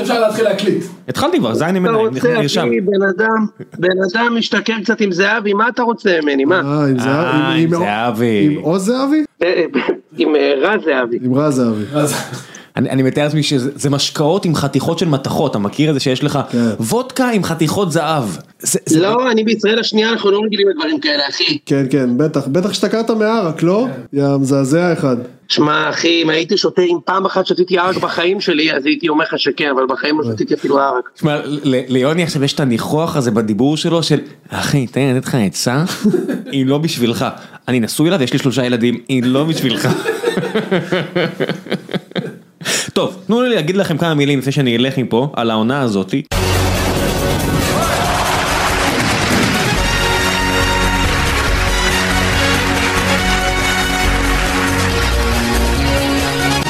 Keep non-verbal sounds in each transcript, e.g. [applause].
אפשר להתחיל להקליט. התחלתי כבר, זין עם אתה עיניים, רוצה, נרשם. אחי, בן אדם, בן אדם משתכר קצת עם זהבי, מה אתה רוצה ממני, מה? אה, עם זהבי. אה, עם זהבי. עם עוז זהבי? אה, אה, עם רז זהבי. עם רז זהבי. אני אני מתאר לעצמי שזה זה משקאות עם חתיכות של מתכות, אתה מכיר את זה שיש לך כן. וודקה עם חתיכות זהב. זה- זה- לא, אני בישראל השנייה, אנחנו לא רגילים לדברים כאלה, אחי. כן, כן, בטח. בטח שתקעת מערק, לא? יא מזעזע אחד. שמע, אחי, אם הייתי שותה, אם פעם אחת שתיתי ערק בחיים שלי, אז הייתי אומר לך שכן, אבל בחיים לא שתיתי אפילו ערק. תשמע, ל- ליוני עכשיו יש את הניחוח הזה בדיבור שלו של אחי תן לי לתת לך עצה, [laughs] היא לא בשבילך. אני נשוי לה ויש לי שלושה ילדים, היא לא בשבילך. [laughs] טוב, תנו לי להגיד לכם כמה מילים לפני שאני אלך מפה על העונה הזאתי.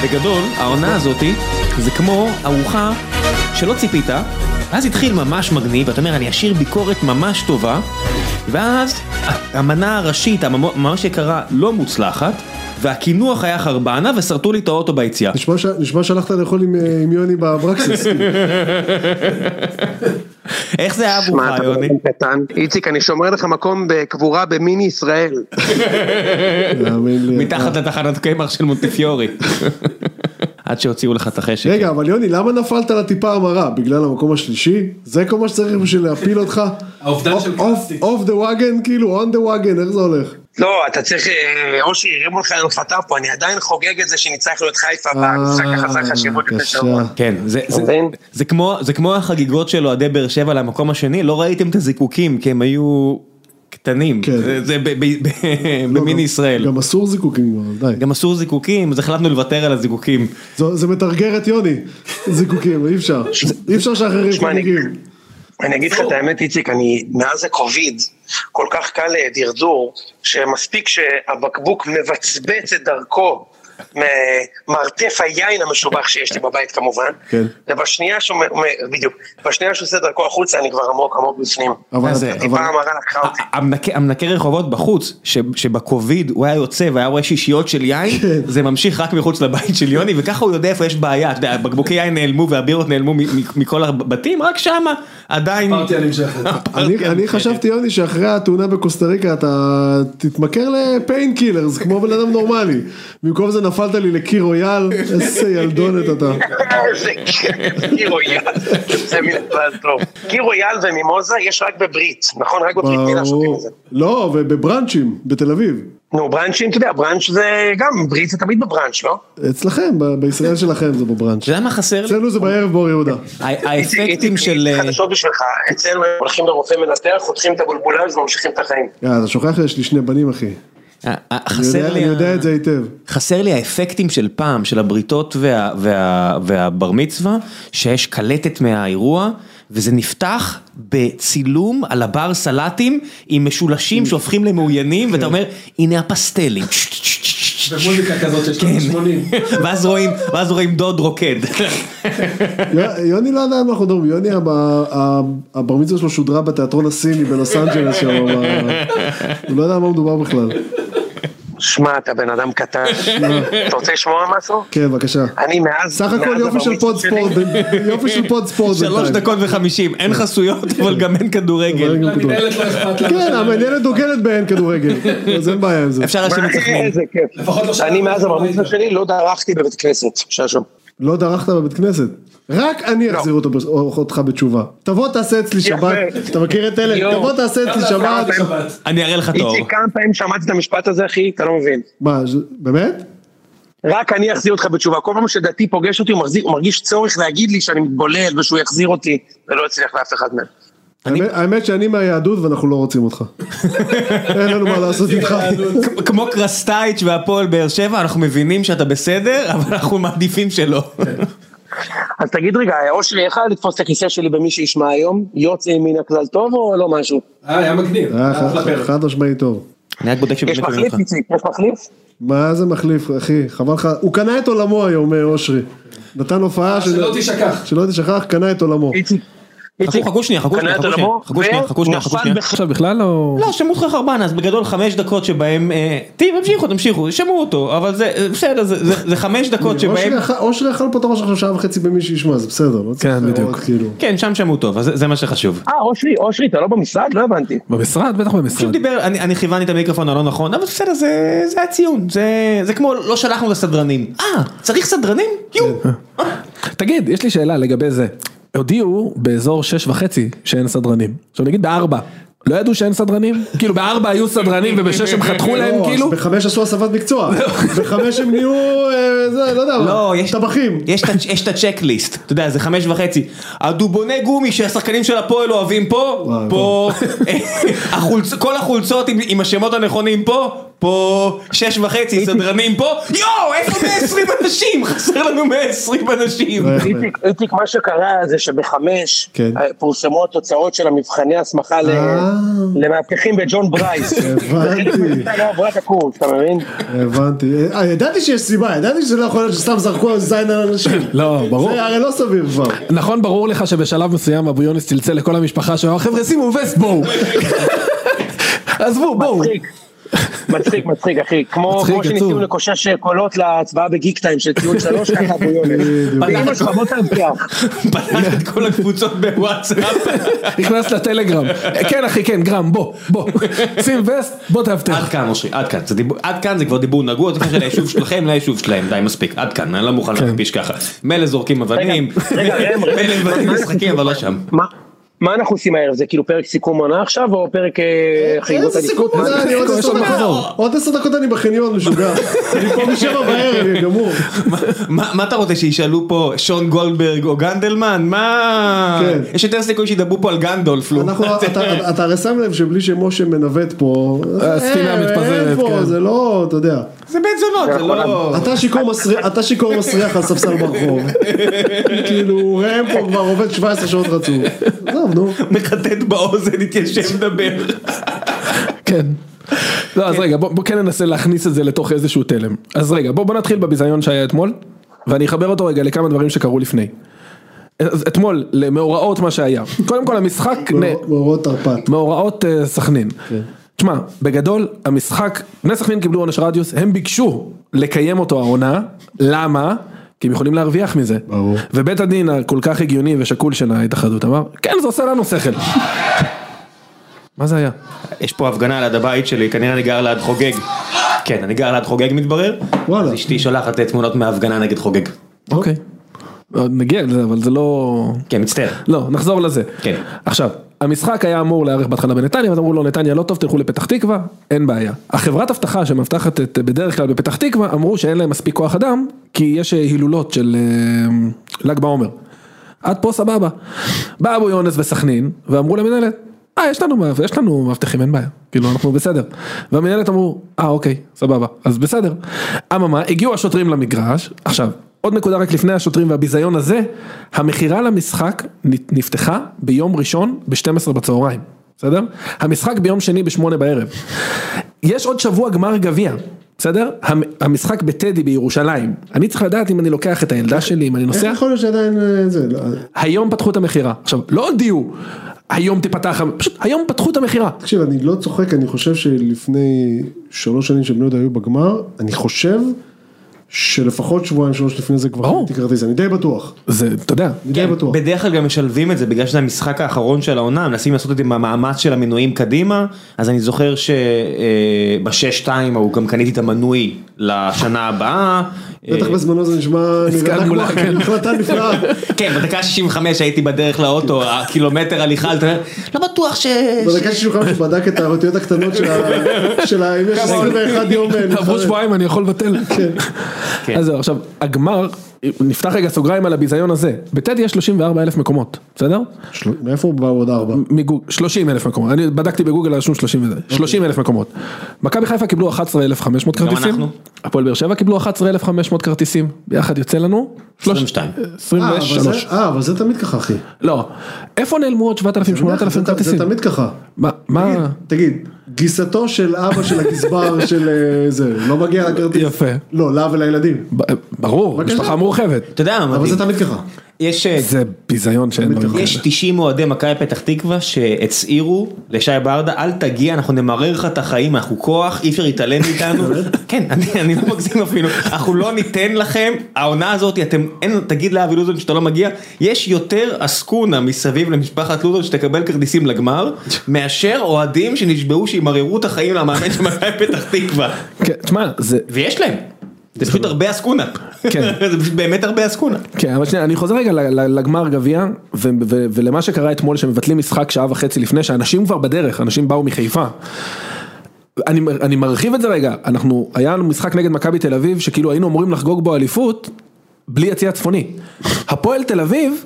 בגדול, העונה הזאתי זה כמו ארוחה שלא ציפית, ואז התחיל ממש מגניב, ואתה אומר אני אשאיר ביקורת ממש טובה, ואז המנה הראשית, הממו- ממש יקרה, לא מוצלחת, והקינוח היה חרבנה ושרטו לי את האוטו ביציאה. נשמע ש- נשמע שהלכת לאכול עם, אה, עם יוני. כאילו. [laughs] איך זה היה עבורך אתה יוני? איציק, אני שומר לך מקום בקבורה במיני ישראל. מתחת לתחנת קמח של מונטיפיורי. [laughs] עד שהוציאו לך את החשק. רגע, אבל יוני, למה נפלת לטיפה המרה? בגלל המקום השלישי? זה כל מה שצריך בשביל להפיל אותך? האובדן של קלאסי. off the wagon, כאילו, on the wagon, איך זה הולך? לא, אתה צריך, אה, או שהרימו לך להנחתה פה, אני עדיין חוגג את זה שניצחנו את חיפה במשחק חסר חשיבות לפני. שבוע. כן, זה, כמו, זה כמו החגיגות של אוהדי באר שבע למקום השני, לא ראיתם את הזיקוקים כי הם היו קטנים, כן. זה, לא, במיני ישראל. גם אסור זיקוקים די. גם אסור זיקוקים, אז החלטנו לוותר על הזיקוקים. זה- זה מתרגר את יוני, זיקוקים, אי אפשר. אי אפשר שאחרים חוגגים. אני אגיד לך את האמת, איציק, אני, מאז הקוביד, כל כך קל לדרדור, שמספיק שהבקבוק מבצבץ את דרכו ממרתף היין המשובח שיש לי בבית כמובן, כן. ובשנייה שהוא, בדיוק, בשנייה שהוא עושה דרכו החוצה אני כבר עמוק עמוק בפנים. אבל- זה? אבל- טיפה המרה לקחה אותי. המנקה, המנקה רחובות בחוץ, ש, שבקוביד הוא היה יוצא והיה רואה שישיות של יין, כן. זה ממשיך רק מחוץ לבית של יוני, וככה הוא יודע איפה יש בעיה, אתה יודע, בקבוקי יין נעלמו והבירות נעלמו מכל הבתים, רק שמה עדיין... אני, אני חשבתי יוני שאחרי התאונה בקוסטה ריקה אתה תתמכר ל painkillers כמו בן אדם נורמלי. במקום זה נפלת לי לקיר רויאל, איזה ילדונת אתה. איזה קיר רויאל, זה מן הכלל טוב. קיר רויאל ומימוזה יש רק בברית, נכון? רק בברית מילה שותים את זה. לא, ובבראנצ'ים בתל אביב. נו, בראנצ'ים, אתה יודע, בראנץ' זה גם, ברית זה תמיד בבראנץ', לא? אצלכם, בישראל שלכם זה בבראנץ'. אתה יודע מה חסר? אצלנו זה בערב באור יהודה. האפקטים של... אה, חדשות בשבילך, אצלנו הולכים לרופא מנתח, חותכים את הבולבולז וממשיכים את החיים. יאללה, אתה שוכח יש לי שני בנים אחי. ה- ה- אני חסר לי... אני יודע את זה היטב. חסר לי האפקטים של פעם, של הבריתות וה, וה, והבר מצווה, שיש קלטת מהאירוע, וזה נפתח בצילום על הבר סלטים עם משולשים שהופכים למאוינים, ואתה אומר, הנה הפסטלים. ומוזיקה כזאת של שנות ה-80. ואז רואים, ואז רואים דוד רוקד. יוני לא יודע על מה אנחנו מדברים, יוני הבר מצווה שלו שודרה בתיאטרון הסיני בלוס אנג'לס שם, ב- הוא לא יודע על מה מדובר בכלל. שמע, אתה בן אדם קטן. [laughs] אתה רוצה לשמוע משהו? כן, בבקשה. אני מאז... סך הכל יופי של פוד ספורט, יופי של פוד ספורט שלוש. דקות וחמישים, אין חסויות, אבל גם אין כדורגל. לא. כן, המנהלת דוגלת באין כדורגל, [laughs] אז אין בעיה עם זה. אפשר להאשים את סכנין. איזה כיף. לא אני מאז מצווה הביתה. שלי לא דרכתי בבית כנסת. ששו. לא דרכת בבית כנסת. רק אני לא. אחזיר אותו- אותך בתשובה. תבוא תעשה אצלי שבת, אתה מכיר את אלה? תבוא תעשה אצלי שבת. אני אראה לך תואר. איציק, כמה פעמים שמעתי את המשפט הזה, אחי? אתה לא מבין. מה, באמת? רק אני אחזיר אותך בתשובה. כל פעם שדתי פוגש אותי, הוא מרגיש צורך להגיד לי שאני מתבולל ושהוא יחזיר אותי, ולא הצליח לאף אחד מהם. האמת- שאני מהיהדות ואנחנו לא רוצים אותך. [laughs] אין לנו מה לעשות איתך. כמו קרסטייץ' והפועל באר שבע, אנחנו מבינים שאתה בסדר, אבל אנחנו מעדיפים שלא. [laughs] אז תגיד רגע, אושרי, איך היה לתפוס את הכיסא שלי במי שישמע היום? יוצא מן הכלל טוב או לא משהו? אה, היה מגניב. היה אחלה חד- פרק. חד משמעי טוב. אני רק בודק יש שבאמת שומעים מחליף, אותך. איציק? יש מחליף? מה זה מחליף, אחי? חבל לך. הוא קנה את עולמו היום, אה, אושרי. נתן הופעה שלא תשכח. שלא תשכח, קנה את עולמו. איציק, חכו שנייה, חכו שנייה, קנה חכו שנייה, חכו שנייה, חכו שנייה, עכשיו בכלל או... לא, שמעו אותך חרבן, אז בגדול חמש דקות שבהם, אה, תמשיכו, תמשיכו, שמעו אותו, אבל זה, אה, בסדר, זה- חמש דקות שבהם, אושרי אכל- פה את הראש עכשיו שעה וחצי במי שישמע, זה בסדר, לא כן, בדיוק. כאילו. כן, שם שמעו טוב, אז זה- מה שחשוב. אה, אושרי, אושרי, אתה לא במשרד? לא הבנתי. במשרד? בטח פשוט במשרד. דיבר, אני אני כיוונתי את המיקרופון הלא נכון, אבל בסדר, זה זה הציון, זה זה כמו לא שלחנו לסדרנים. אה, צריך סדרנים? יו. תגיד, יש לי שאלה לגבי זה. הודיעו באזור שש וחצי שאין סדרנים. עכשיו נגיד בארבע. לא ידעו שאין סדרנים? כאילו בארבע היו סדרנים ובשש הם חתכו להם לא, כאילו? בחמש עשו הסבת מקצוע, בחמש הם נהיו, אה, זה, לא יודע, לא, טבחים. יש, את הצ'קליסט, אתה יודע, זה חמש וחצי. הדובוני גומי שהשחקנים של הפועל אוהבים פה, פה, [laughs] כל החולצות עם השמות הנכונים פה, פה, שש וחצי, סדרנים פה, יואו, איפה 120 אנשים? [laughs] חסר לנו 120 אנשים. איציק, איציק, מה שקרה זה שבחמש כן. אה, פורסמו התוצאות של המבחני הסמכה ל- אה. למאבטחים בג'ון ברייס. [laughs] הבנתי. [laughs] לא? הבנתי, אה, ידעתי שיש סיבה, ידעתי שזה לא יכול להיות שסתם זרקו על זין על אנשים. לא, ברור. זה הרי לא סביר כבר. נכון, ברור לך שבשלב מסוים אבו יונס צלצל לכל המשפחה שלו, חבר'ה שימו וסט בואו. עזבו בואו. מצחיק. מצחיק, אחי. כמו שניסינו עצוב. לקושש קולות להצבעה ב Geektime של ציון שלוש, ככה אבו יונס. ואמא שלך בוא תרוויח. פתח את כל הקבוצות בוואטסאפ. [laughs] נכנס לטלגרם. כן אחי, כן, גרם, בוא, בוא. שים וסט, בוא עד תאבטח. כאן אושרי, עד כאן, עד כאן זה כבר דיבור נגוע, זה קשר ליישוב שלכם, ליישוב שלהם, די מספיק, עד כאן, אני לא מוכן להכפיש ככה. מילא זורקים אבנים. מילא מבטלים משחקים, אבל לא שם. מה? אנחנו עושים הערב? זה כאילו פרק סיכום עונה עכשיו, או פרק אה, חגיגות איזה סיכום, אליפות? עוד עשר דקות, אני בחניון משוגע, אני פה משבע בערב, גמור. מה אתה רוצה שישאלו פה שון גולדברג או גנדלמן? מה? כן. יש יותר סיכוי שידברו פה על גנדולף, נו. אתה הרי שם לב שבלי שמשה מנווט פה, הספינה אה, מתפזרת, אין פה, כן. זה לא, אתה יודע, זה בית זונות, זה לא... אתה שיכור מסריח- אתה שיכור מסריח על ספסל ברחוב, כאילו ראם פה כבר עובד 17 שעות רצוף, עזוב נו, מחטט באוזן, התיישב לדבר. כן. לא, אז רגע, בוא כן ננסה להכניס את זה לתוך איזשהו תלם. אז רגע, בוא נתחיל בביזיון שהיה אתמול, ואני אחבר אותו רגע לכמה דברים שקרו לפני. אתמול, למאורעות מה שהיה. קודם כל המשחק, מאורות תרפ"ט, מאורעות אה, סכנין. תשמע, בגדול המשחק, בני סכנין קיבלו עונש רדיוס, הם ביקשו לקיים אותו העונה, למה? כי הם יכולים להרוויח מזה. ברור. ובית הדין הכל כך הגיוני ושקול של ההתאחדות אמר, כן זה עושה לנו שכל. [laughs] מה זה היה? יש פה הפגנה ליד הבית שלי, כנראה אני גר ליד חוגג. כן, אני גר ליד חוגג מתברר. וואלה. אז אשתי שולחת תמונות מהפגנה נגד חוגג. אוקיי. נגיע לזה, אבל זה לא... כן, מצטער. לא, נחזור לזה. כן. עכשיו, המשחק היה אמור להיערך בהתחלה בנתניה, ואז אמרו לו נתניה לא טוב, תלכו לפתח תקווה, אין בעיה. החברת אבטחה שמאבטחת את, בדרך כלל בפתח תקווה, אמרו שאין להם מספיק כוח אדם, כי יש אה, הילולות של אה, ל"ג בעומר. עד פה סבבה. בא אבו יונס וסכנין, ואמרו למנהלת, אה, יש לנו, יש לנו מאבטחים, אין בעיה, כאילו אנחנו בסדר. והמנהלת אמרו, אה אוקיי, סבבה, אז בסדר. אממה, הגיעו השוטרים למגרש, עכשיו, עוד נקודה רק לפני השוטרים והביזיון הזה, המכירה למשחק נפתחה ביום ראשון ב-12 בצהריים, בסדר? המשחק ביום שני ב-8 בערב. יש עוד שבוע גמר גביע. בסדר? המ- המשחק בטדי בירושלים, אני צריך לדעת אם אני לוקח את הילדה שלי, אם אני איך נוסע, יכול להיות שעדיין אה, זה, לא, היום פתחו את המכירה, עכשיו לא הודיעו, היום תפתח, פשוט היום פתחו את המכירה, תקשיב, אני לא צוחק, אני חושב שלפני שלוש שנים שבני יהודה היו בגמר, אני חושב שלפחות שבועיים שלוש לפני זה כבר. הייתי כרטיס, אני די בטוח, זה, אתה יודע, אני די בטוח. בדרך כלל גם משלבים את זה בגלל שזה המשחק האחרון של העונה, מנסים לעשות את זה עם המאמץ של המנויים קדימה, אז אני זוכר שבשש שתיים ההוא גם קניתי את המנוי לשנה הבאה. בטח בזמנו זה נשמע כן. החלטה נפלאה. [laughs] כן, בדקה 65 הייתי בדרך לאוטו, הקילומטר הליכה, אתה אומר, לא בטוח ש... בדקה ששולחן שבדק את האותיות הקטנות של ה- [laughs] של ה... אם יש 21 יום [laughs] עברו. שבועיים אני יכול לבטל, כן. אז זהו, עכשיו, הגמר, נפתח רגע סוגריים על הביזיון הזה, בטדי יש 34 אלף מקומות, בסדר? של- מאיפה באו עוד ארבע? מגוג... 30 אלף מקומות, אני בדקתי בגוגל רשום 30 וזה, 30 אלף מקומות. מכבי חיפה קיבלו 11,500 כרטיסים, אנחנו. הפועל באר שבע קיבלו 11,500 כרטיסים, ביחד יוצא לנו 22. אה, אבל זה- 23. אה, אבל זה תמיד ככה אחי. לא, איפה נעלמו עוד 7,000, זה 8,000 זה כרטיסים? תמיד ככה. מה, מה, תגיד, גיסתו של אבא של הגזבר [laughs] של אה, זה, לא מגיע לכרטיס. יפה. לא, לה ולילדים. ברור. משפחה מורחבת. אתה יודע, אבל מדהים. זה תמיד ככה. יש... אה, זה ביזיון שאין דברים כאלה. יש 90 אוהדי מכבי פתח תקווה שהצהירו לשי ברדה אל תגיע אנחנו נמרר לך את החיים אנחנו כוח אי אפשר להתעלם מאיתנו. [laughs] כן אני, אני לא מגזים אפילו. אנחנו לא ניתן לכם העונה הזאת אתם אין תגיד לאבי לוזון שאתה לא מגיע. יש יותר עסקונה מסביב למשפחת לוזון שתקבל כרטיסים לגמר מאשר אוהדים שנשבעו שימררו את החיים למאמן של מכבי פתח תקווה. כן, תשמע, זה, ויש להם זה פשוט הרבה עסקונה כן. [laughs] זה פשוט באמת הרבה עסקונה כן, אבל שנייה, אני חוזר רגע לגמר גביע, ולמה שקרה אתמול שמבטלים משחק שעה וחצי לפני, שאנשים כבר בדרך, אנשים באו מחיפה. אני, אני מרחיב את זה רגע, אנחנו, היה לנו משחק נגד מכבי תל אביב, שכאילו היינו אמורים לחגוג בו אליפות, בלי יציע צפוני. הפועל תל אביב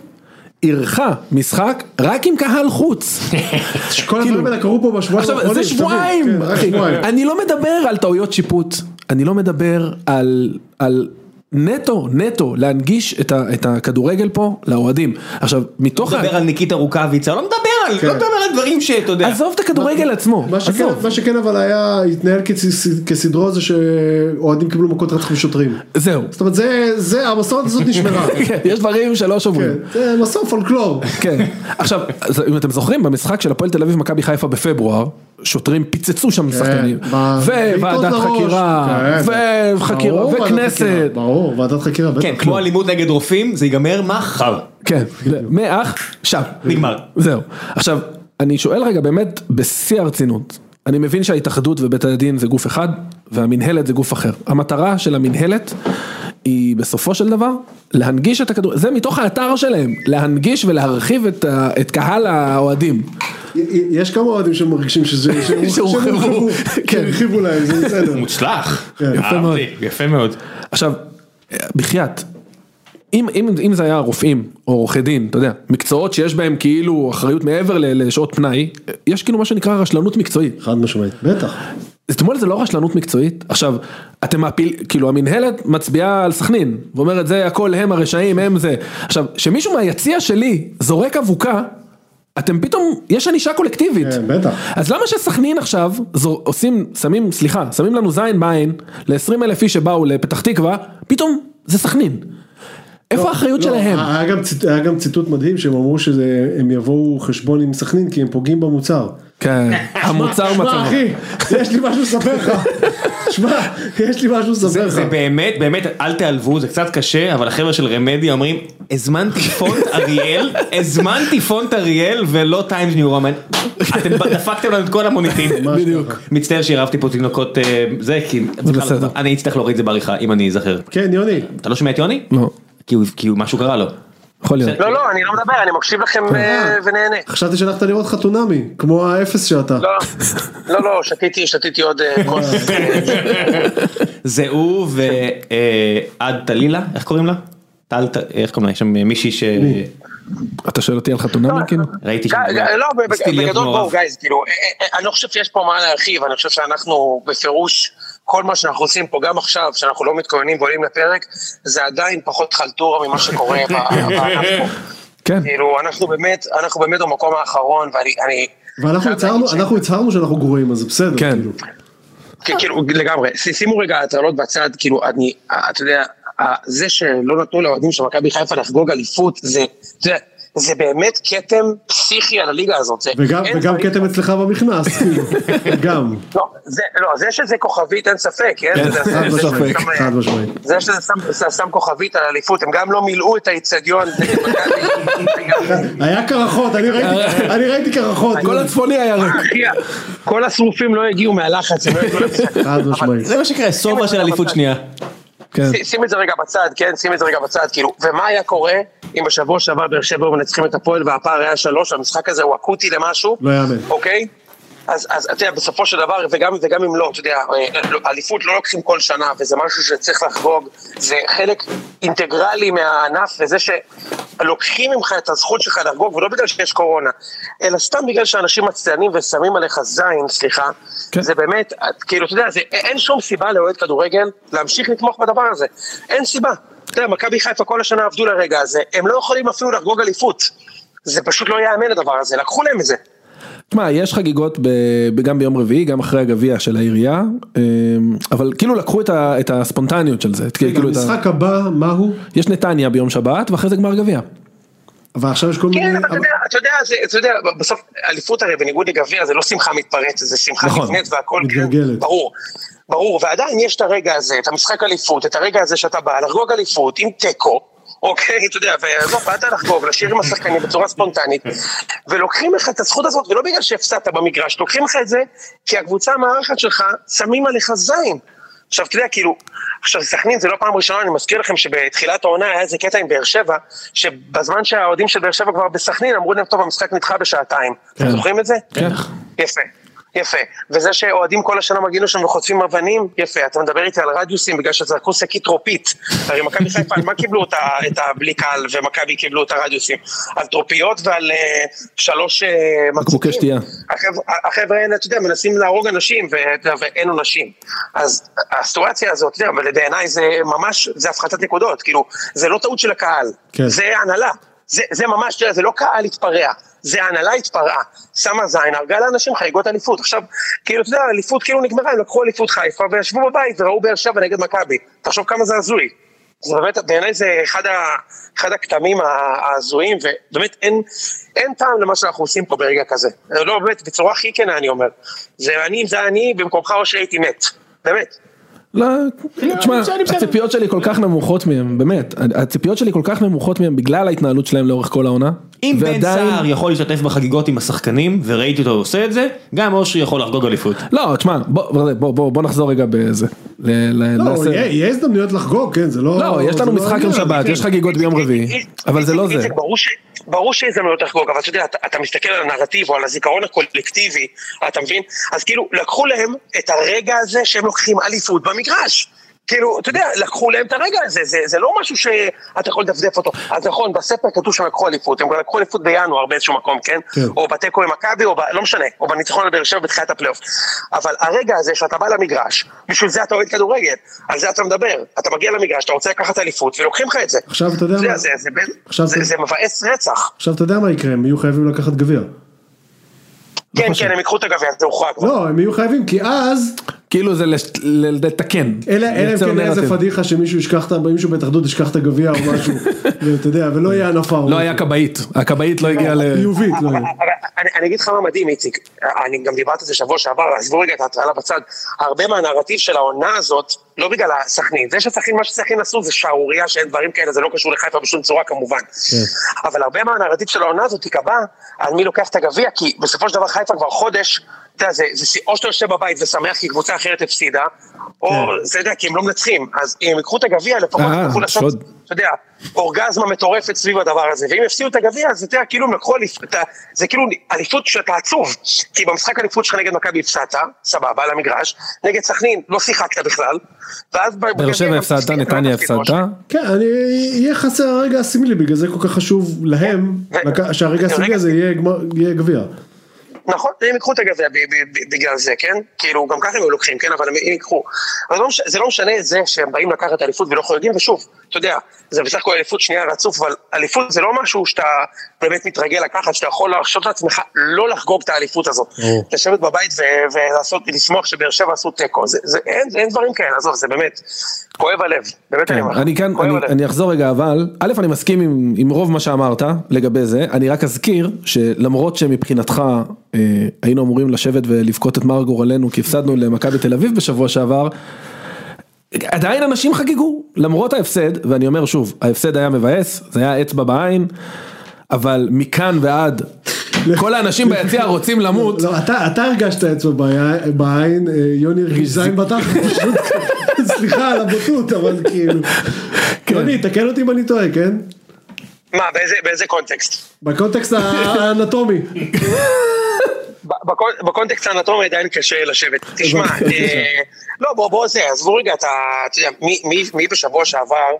אירחה משחק רק עם קהל חוץ. [laughs] כל הדברים האלה קרו פה בשבועיים עכשיו, האחרונים. זה. שבועיים, כן, אחי. שבועיים. אני לא מדבר על טעויות שיפוט, אני לא מדבר על, על נטו, נטו, להנגיש את, הכדורגל פה לאוהדים. עכשיו, מתוך לא. מדבר על ניקיטה רוקאביצה לא מדבר על לא מדבר על דברים שאתה יודע עזוב את הכדורגל עצמו, מה שכן, עזוב. מה שכן אבל היה, התנהל כס- כסדרו זה שאוהדים קיבלו מכות רצח משוטרים. זהו. זאת אומרת, זה, זה, המסורת הזאת נשמרה. [laughs] כן, יש דברים שלא כן, שוברים. זה מסורת פולקלור. כן. עכשיו, אם אתם זוכרים, במשחק של הפועל תל אביב מכבי חיפה בפברואר, שוטרים פיצצו שם שחקנים. כן, ב- וועדת. חקירה, כן, וחקירה, ברור, ועדת וכנסת. ברור, ועדת חקירה, בטח. כן, כמו אלימות נגד רופאים, זה ייגמר מחר. כן, מאח, שם. נגמר. זהו. עכשיו, אני שואל רגע באמת, בשיא הרצינות, אני מבין שההתאחדות ובית הדין זה גוף אחד, והמינהלת זה גוף אחר. המטרה של המינהלת היא בסופו של דבר להנגיש את הכדור, זה מתוך האתר שלהם, להנגיש ולהרחיב את, את קהל האוהדים. יש כמה אוהדים שמרגישים שזה, [laughs] שהורחבו. הורחבו, כן. שהרחיבו להם, זה בסדר. מוצלח. כן. יפה מאוד. יפה מאוד. עכשיו, בחייאת, אם, אם, אם זה היה רופאים או עורכי דין, אתה יודע, מקצועות שיש בהם כאילו אחריות מעבר לשעות פנאי, יש כאילו מה שנקרא רשלנות מקצועית. חד משמעית, בטח. אתמול זה לא רשלנות מקצועית, עכשיו, אתם מעפיל, כאילו המינהלת מצביעה על סכנין, ואומרת זה הכל הם הרשעים, הם זה, עכשיו, שמישהו מהיציע שלי זורק אבוקה, אתם פתאום, יש ענישה קולקטיבית, כן, בטח. אז למה שסכנין עכשיו, זו, עושים, שמים, סליחה, שמים לנו זין בעין, ל-20 אלף איש שבאו לפתח תקווה, פתאום זה סכנין, איפה האחריות לא, שלהם? היה גם, ציט- היה גם ציטוט מדהים שהם אמרו שהם יבואו חשבון עם סכנין כי הם פוגעים במוצר. כן, המוצר שמע מצב, אחי, יש לי משהו לספר לך. שמע, יש לי משהו לספר זה לך. זה באמת, באמת, אל תיעלבו, זה קצת קשה, אבל החבר'ה של רמדי אומרים, הזמנתי פונט אריאל, הזמנתי פונט אריאל ולא Times New Roman. אתם דפקתם לנו את כל המוניטין. בדיוק. מצטער שעירבתי פה תינוקות אה, זה, כי בסדר. אני אצטרך להוריד את זה בעריכה, אם אני אזכר. כן, יוני. אתה לא שומע את יוני? לא, כי משהו קרה לו. יכול להיות, לא, לא, אני לא מדבר, אני מקשיב לכם אה, ונהנה. חשבתי שהלכת לראות חתונמי, כמו האפס שאתה. לא, לא, לא, שתיתי, שתיתי עוד אה, [laughs] כוס. זה הוא ועד טלילה, איך קוראים לה? טל, איך קוראים לה? יש שם מישהי ש... אתה שואל אותי על חתונמי כאילו? ראיתי שם. לא, בגדול. בואו גייז, כאילו, אה, אה, אני לא חושב שיש פה מה להרחיב, אני חושב שאנחנו בפירוש, כל מה שאנחנו עושים פה גם עכשיו, שאנחנו לא מתכוננים ועולים לפרק, זה עדיין פחות חלטורה ממה שקורה [laughs] בענף פה. כן, כאילו, אנחנו באמת, אנחנו באמת במקום האחרון, ואני, אני, ואנחנו הצהרנו, שאנחנו גרועים, אז זה בסדר. כן. כאילו. כן, כאילו, לגמרי, שימו רגע הטרלות בצד, כאילו, אני, אתה יודע, זה שלא נתנו לאוהדים של מכבי חיפה לחגוג אליפות, זה, זה, זה באמת כתם פסיכי על הליגה הזאת. וגם, כתם אצלך במכנס, כאילו. [laughs] גם. לא, זה, לא, זה שזה כוכבית אין ספק, כן? כן, זה- חד משמעית, זה- חד משמעית. זה שזה שם, שם כוכבית על אליפות, הם גם לא מילאו את האיצטדיון. [laughs] היה קרחות, אני ראיתי, [laughs] אני ראיתי קרחות. כל הצפוני היה ריק, כל השרופים לא הגיעו מהלחץ, לא. חד משמעית. זה מה שקרה, סובה של אליפות שנייה. כן, שים את זה רגע בצד, כן, שים את זה רגע בצד, כאילו, ומה היה קורה אם בשבוע שעבר באר שבע מנצחים את הפועל והפער היה שלוש, המשחק הזה הוא אקוטי למשהו, לא יאמן. אוקיי? אז, אז אתה יודע, בסופו של דבר, וגם, וגם אם לא, אתה יודע, אה, אליפות לא לוקחים כל שנה, וזה משהו שצריך לחגוג, זה חלק אינטגרלי מהענף, וזה שלוקחים ממך את הזכות שלך לחגוג, ולא בגלל שיש קורונה, אלא סתם בגלל שאנשים מצטיינים ושמים עליך זין, סליחה, כן. זה באמת, כאילו, אתה יודע, זה, אין שום סיבה לאוהד כדורגל להמשיך לתמוך בדבר הזה, אין סיבה. אתה יודע, מכבי חיפה כל השנה עבדו לרגע הזה, הם לא יכולים אפילו לחגוג אליפות. זה פשוט לא ייאמן הדבר הזה, לקחו להם את זה. תשמע, יש חגיגות ב- ב- גם ביום רביעי, גם אחרי הגביע של העירייה, אמ, אבל כאילו לקחו את ה- את הספונטניות של זה, את- כאילו את ה- המשחק הבא, מה הוא? יש נתניה ביום שבת ואחרי זה גמר גביע. אבל עכשיו יש כל מיני... כן, אבל אתה יודע, אתה יודע, זה- אתה יודע, בסוף אליפות הרי בניגוד לגביע זה לא שמחה מתפרצת, זה שמחה נכון. נבנית והכל, כן, מתגלגלת. ברור. ברור, ועדיין יש את הרגע הזה, את המשחק אליפות, את הרגע הזה שאתה בא לחגוג אליפות עם תיקו, אוקיי, אתה יודע, ועזוב, באת לחגוג, לשיר עם השחקנים בצורה ספונטנית, ולוקחים לך את הזכות הזאת, ולא בגלל שהפסדת במגרש, לוקחים לך את זה, כי הקבוצה המארחת שלך, שמים עליך זין. עכשיו, אתה יודע, כאילו, עכשיו, סכנין זה לא פעם ראשונה, אני מזכיר לכם שבתחילת העונה היה איזה קטע עם באר שבע, שבזמן שהאוהדים של באר שבע כבר בסכנין, אמרו להם, טוב, המשחק נדחה בשעתיים. אתם זוכרים את זה? כן. יפה, יפה. וזה שאוהדים כל השנה מגיעים לשם וחוטפים אבנים, יפה. אתה מדבר איתי על רדיוסים בגלל שזרקו שקית טרופית. הרי מכבי חיפה, על מה קיבלו את ה- את הבלי קהל ומכבי קיבלו את הרדיוסים? על טרופיות ועל אה, שלוש אה, בקבוקי שתייה. החבר'ה- האלה, אתה יודע, מנסים להרוג אנשים יודע, ואין עונשים. אז הסיטואציה הזאת, אתה יודע, בעיניי זה ממש, זה הפחתת נקודות, כאילו, זה לא טעות של הקהל, כן. זה הנהלה. זה, זה ממש, זה לא קהל התפרע, זה הנהלה התפרעה, שמה זין, הרגה לאנשים חגיגות אליפות. עכשיו, כאילו, אתה יודע, אליפות כאילו נגמרה, הם לקחו אליפות חיפה וישבו בבית וראו באר שבע נגד מכבי. תחשוב כמה זה הזוי. זה באמת, בעיניי זה אחד, ה, אחד הכתמים ההזויים, ובאמת אין, אין טעם למה שאנחנו עושים פה ברגע כזה. לא, באמת, בצורה הכי כנה אני אומר. זה אני, אם זה אני, במקומך או שהייתי מת. באמת. לא, תשמע, בסדר, בסדר. הציפיות שלי כל כך נמוכות מהם, באמת, הציפיות שלי כל כך נמוכות מהם בגלל ההתנהלות שלהם לאורך כל העונה. אם בן סער יכול להשתתף בחגיגות עם השחקנים, וראיתי אותו עושה את זה, גם אושרי יכול לחגוג אליפות. לא, תשמע, בוא, בוא, בוא, בוא נחזור רגע בזה. ל- ל- לא, יהיה הזדמנויות לחגוג, כן, זה לא... לא, יש לנו לא משחק. יום שבת, יש חגיגות ביום רביעי, אבל זה לא זה. ברור שהזדמנויות לחגוג, אבל אתה יודע, אתה, אתה מסתכל על הנרטיב או על הזיכרון הקולקטיבי, אתה מבין? אז כאילו, לקחו להם את הרגע הזה שהם לוקחים אליפות במגרש. כאילו, אתה יודע, לקחו להם את הרגע הזה, זה, זה לא משהו שאתה יכול לדפדף אותו. אז נכון, בספר כתוב שהם לקחו אליפות, הם לקחו אליפות בינואר באיזשהו מקום, כן? כן. או בתיקו עם מכבי, או ב... לא משנה, או בניצחון על באר שבע בתחילת הפלייאוף. אבל הרגע הזה שאתה בא למגרש, בשביל זה אתה אוהד כדורגל, על זה אתה מדבר. אתה מגיע למגרש, אתה רוצה לקחת אליפות, ולוקחים לך את זה. עכשיו אתה יודע זה, מה- זה, זה, עכשיו זה, אתה- זה מבאס רצח. עכשיו אתה יודע מה יקרה, הם יהיו חייבים לקחת גביע. כן, כן, הם ייקחו את הגביע, זה הוכרע כבר. לא, הם יהיו חייבים, כי אז, כאילו זה לש- ל- לתקן. אלא אם כן איזה. פדיחה שמישהו ישכח, את ה- מישהו בהתאחדות ישכח את הגביע או משהו, [laughs] ואתה יודע, ולא יהיה הנפה. לא היה כבאית, הכבאית לא הגיעה ל... חיובית, לא היה. אני, אני אגיד לך מה מדהים, איציק, אני גם דיברתי על זה שבוע שעבר, עזבו רגע את ההטרלה בצד, הרבה מהנרטיב של העונה הזאת, לא בגלל הסכנין, זה שסכנין, מה שסכנין עשו זה שערורייה שאין דברים כאלה, זה לא קשור לחיפה בשום צורה כמובן. אבל הרבה מהנרטיב של העונה הזאת ייקבע על מי לוקח את הגביע, כי בסופו של דבר חיפה כבר חודש, אתה יודע, זה, זה, או שאתה יושב בבית ושמח כי קבוצה אחרת הפסידה, או, זה יודע, כי הם לא מנצחים, אז אם ייקחו את הגביע, לפחות אה, יצטרכו לעשות. אתה יודע, אורגזמה מטורפת סביב הדבר הזה, ואם יפסידו את הגביע, אז אתה יודע, כאילו הם לקחו אליפות, זה כאילו אליפות שאתה עצוב, כי במשחק אליפות שלך נגד מכבי הפסדת, סבבה, על המגרש, נגד סכנין לא שיחקת בכלל, ואז באר בגביע שבע גם הפסדת, נתניה הפסדת. כן, אני, יהיה חסר הרגע הסמלי, בגלל זה כל כך חשוב להם, שהרגע הסמלי הזה יהיה גביע. נכון, הם ייקחו את הגביע בגלל זה, כן? כאילו, גם ככה הם היו לוקחים, כן? אבל הם ייקחו. לא זה לא משנה זה שהם באים לקחת אליפות ולא חוגגים, ושוב, אתה יודע, זה בסך הכל אליפות שנייה רצוף, אבל אליפות זה לא משהו שאתה באמת מתרגל לקחת, שאתה יכול להרשות לעצמך לא לחגוג את האליפות הזאת. ברור. לשבת בבית ולעשות, ולשמוח שבאר שבע עשו תיקו. זה- זה- אין אין דברים כאלה, עזוב, זה באמת, כואב הלב. באמת אני אומר. אני כאן, אני. אני אחזור רגע אבל, א' אני מסכים עם, עם רוב מה שאמרת לגבי זה, אני רק אזכיר שלמרות שמבחינתך אה, היינו אמורים לשבת ולבכות את מר גורלנו כי הפסדנו למכבי תל אביב בשבוע שעבר, עדיין אנשים חגגו, למרות ההפסד, ואני אומר שוב, ההפסד היה מבאס, זה היה אצבע בעין, אבל מכאן ועד, כל האנשים ביציע רוצים למות, לא, אתה אתה הרגשת אצבע בעי- בעין, אה, יוני הרגיש זין בתחת, פשוט, [laughs] סליחה על הבוטות, אבל כאילו, כן. יוני, תקן אותי אם אני טועה, כן? מה, באיזה- באיזה קונטקסט? בקונטקסט האנטומי. [laughs] בקונ- בקונטקסט האנטומי עדיין קשה לשבת. תשמע, אה, לא בוא בוא זה, עזבו רגע, אתה יודע, מי בשבוע שעבר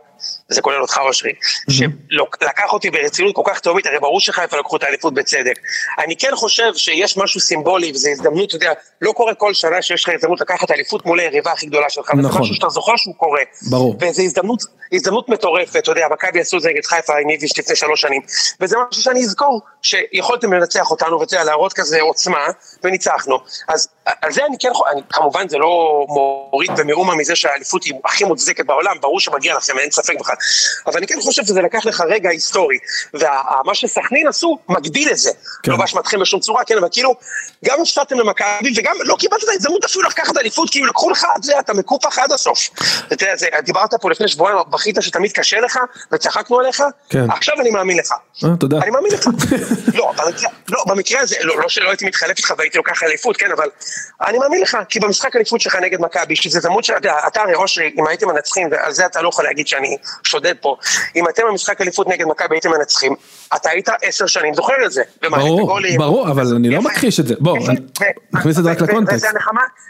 וזה כולל אותך אושרי, שלקח אותי ברצינות כל כך תהומית, הרי ברור שחיפה לקחו את האליפות בצדק. אני כן חושב שיש משהו סימבולי, וזו הזדמנות, אתה יודע, לא קורה כל שנה שיש לך הזדמנות לקחת אליפות מול היריבה הכי גדולה שלך, נכון. משהו שאתה זוכר שהוא קורה. ברור. וזו הזדמנות, הזדמנות מטורפת, אתה יודע, מכבי עשו את זה נגד חיפה עם איביץ' לפני שלוש שנים, וזה משהו שאני אזכור, שיכולתם לנצח אותנו, ואתה יודע, להראות כזה עוצמה, וניצחנו. אז על זה אני כן, אני, כמובן זה לא מוריד במאומה מזה שהאליפות היא הכי מוצדקת בעולם, ברור שמגיע לכם, אין ספק בכלל. אבל אני כן חושב שזה לקח לך רגע היסטורי, ומה שסכנין עשו, מגדיל את זה. כן. לא באשמתכם בשום צורה, כן, אבל כאילו, גם הפסדתם למכבי, וגם לא קיבלת את ההזדמנות אפילו לקחת אליפות, כאילו לקחו לך, אתה יודע, אתה מקופח עד הסוף. אתה יודע, זה- דיברת פה לפני שבועיים, בכית שתמיד קשה לך, וצחקנו עליך, כן. עכשיו אני מאמין לך. אה, תודה. אני מאמין לך. [laughs] לא, במקרה, לא, במקרה הזה, לא, לא שלא הייתי מתחלף איתך והייתי לוקח אליפות, כן, אבל אני מאמין לך, כי במשחק אליפות שלך נגד מכבי, שזה הזדמנות של, אתה הרי אושרי, אם הייתם מנצחים, ועל זה אתה לא יכול להגיד שאני שודד פה, אם אתם במשחק אליפות נגד מכבי הייתם מנצחים, אתה היית עשר שנים זוכר את זה. ברור. ברור, אבל אני לא. מכחיש את זה. בוא, נכניס את זה רק לקונטקסט.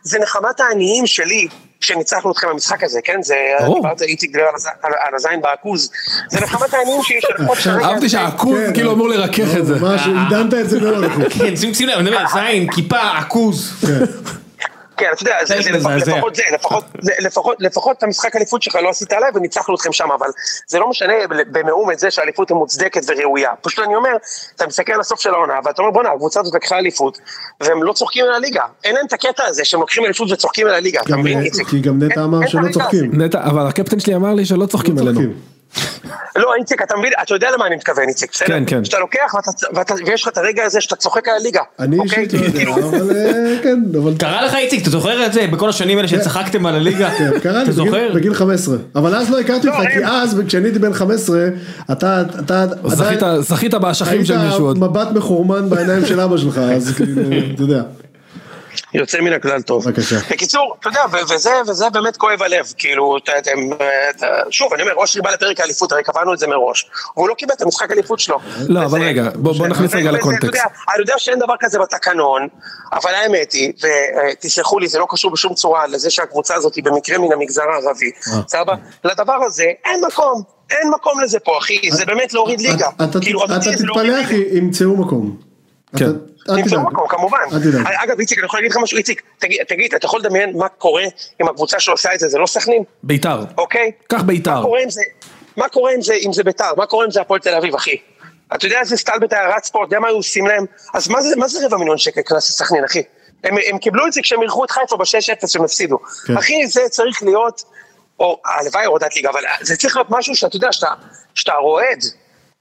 זה נחמת העניים שלי. שניצחנו אתכם במשחק הזה, כן? זה, ברור. דיברת איציק דיבר על הז- על- על הזין בעכוז. זה נחמת העניים שלי שלפחות כרגע- אהבתי שהעכוז כן. כאילו אמור לרכך את זה. ממש, עידנת את זה מאוד. כן, שים לב, אני מדבר, זין, כיפה, עכוז. כן, אתה יודע, זה, זה זה לפחות, מזעזע. לפחות זה, לפחות, זה, לפחות, לפחות את המשחק אליפות שלך לא עשית עליי וניצחנו אתכם שם, אבל זה לא משנה במאום את זה שהאליפות היא מוצדקת וראויה. פשוט אני אומר, אתה מסתכל על הסוף של העונה, ואתה אומר, בואנה, הקבוצה הזאת לקחה אליפות, והם לא צוחקים על הליגה. אין להם את הקטע הזה שהם לוקחים אליפות וצוחקים על הליגה, אתה מבין, איציק? כי גם נטע אמר שלא צוחקים. נטע, אבל הקפטן שלי אמר לי שלא צוחקים לא עלינו. לא, איציק, אתה מבין, אתה יודע למה אני מתכוון, איציק, בסדר? כן, כן. שאתה לוקח ויש לך את הרגע הזה שאתה צוחק על הליגה. אני אוקיי? אישית לא יודע, כאילו, אבל אה, כן, אבל... קרה לך איציק, אתה זוכר את זה? בכל השנים האלה שצחקתם על הליגה? כן, קרה לי בגיל- זוכר? בגיל 15, אבל אז לא הכרתי לא, אותך, כי. אז כשאני הייתי בן 15, אתה, אתה, זכית- עדיין- זכית באשכים של מישהו עוד. היית מבט מחורמן בעיניים של אבא שלך, אז כאילו, אתה יודע. יוצא מן הכלל טוב. בבקשה. בקיצור, אתה יודע, וזה, וזה באמת כואב הלב, כאילו, אתם, אתה, שוב, אני אומר, אושרי בא לפרק האליפות, הרי קבענו את זה מראש. והוא לא קיבל את המשחק האליפות שלו. לא, וזה- אבל רגע, בוא בוא נכניס רגע לקונטקסט. אתה יודע, אני יודע שאין דבר כזה בתקנון, אבל האמת היא, ותסלחו לי, זה לא קשור בשום צורה לזה שהקבוצה הזאת היא במקרה מן המגזר הערבי, אה. סבבה? לדבר הזה אין מקום, אין מקום לזה פה, אחי, זה באמת להוריד ליגה. אתה- אתה כאילו, תתפלא. אחי, ימצאו מקום. כן. תדאג. מקום, כמובן. תדאג. אגב, איציק, אני יכול להגיד לך משהו, איציק, תגיד, תגיד, אתה יכול לדמיין מה קורה עם הקבוצה שעושה את זה, זה לא סכנין, ביתר. אוקיי? קח ביתר. מה קורה עם זה, אם זה ביתר, מה קורה עם זה הפועל תל אביב, אחי? אתה יודע איזה סטלבט היה רץ פה, אתה יודע מה היו עושים להם? אז מה זה, מה זה רבע מיליון שקל קנס לסכנין, אחי? הם, הם קיבלו את זה כשהם אירחו את חיפה ב-6-0 שהם הפסידו. כן. אחי, זה צריך להיות, או הלוואי הורדת ליגה, אבל זה צריך להיות משהו שאתה יודע, שאתה, שאתה רועד.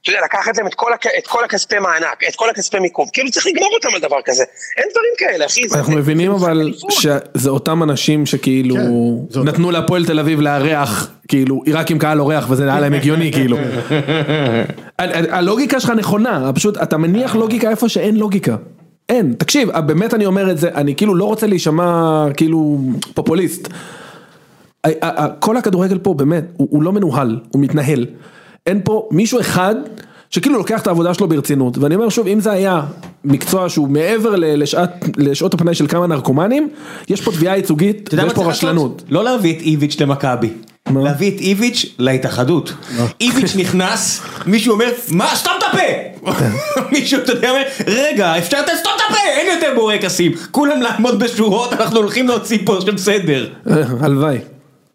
אתה יודע, לקחת להם את כל, הכ... את כל הכספי מענק, את כל הכספי מיקום, כאילו צריך לגמור אותם על דבר כזה. אין דברים כאלה, אחי. אנחנו זה- מבינים זה אבל. שזה אותם אנשים שכאילו כן. נתנו להפועל תל אביב לארח, כאילו רק עם קהל אורח וזה נראה להם הגיוני [laughs] כאילו. [laughs] הלוגיקה שלך נכונה, פשוט אתה מניח לוגיקה איפה שאין לוגיקה. אין, תקשיב, באמת אני אומר את זה, אני כאילו לא רוצה להישמע כאילו פופוליסט. כל הכדורגל פה באמת, הוא, הוא לא מנוהל, הוא מתנהל. אין פה מישהו אחד שכאילו לוקח את העבודה שלו ברצינות, ואני אומר שוב, אם זה היה מקצוע שהוא מעבר לשעת, לשעות הפנאי של כמה נרקומנים, יש פה תביעה ייצוגית ויש פה רשלנות. לא להביא את איביץ' למכבי. מה? להביא את איביץ' להתאחדות. איביץ' נכנס, מישהו אומר, מה, סתום את הפה! [laughs] מישהו, אתה יודע, אומר, רגע, אפשר לסתום את הפה, אין יותר בורקסים. כולם לעמוד בשורות, אנחנו הולכים להוציא פה של סדר. אה, הלוואי.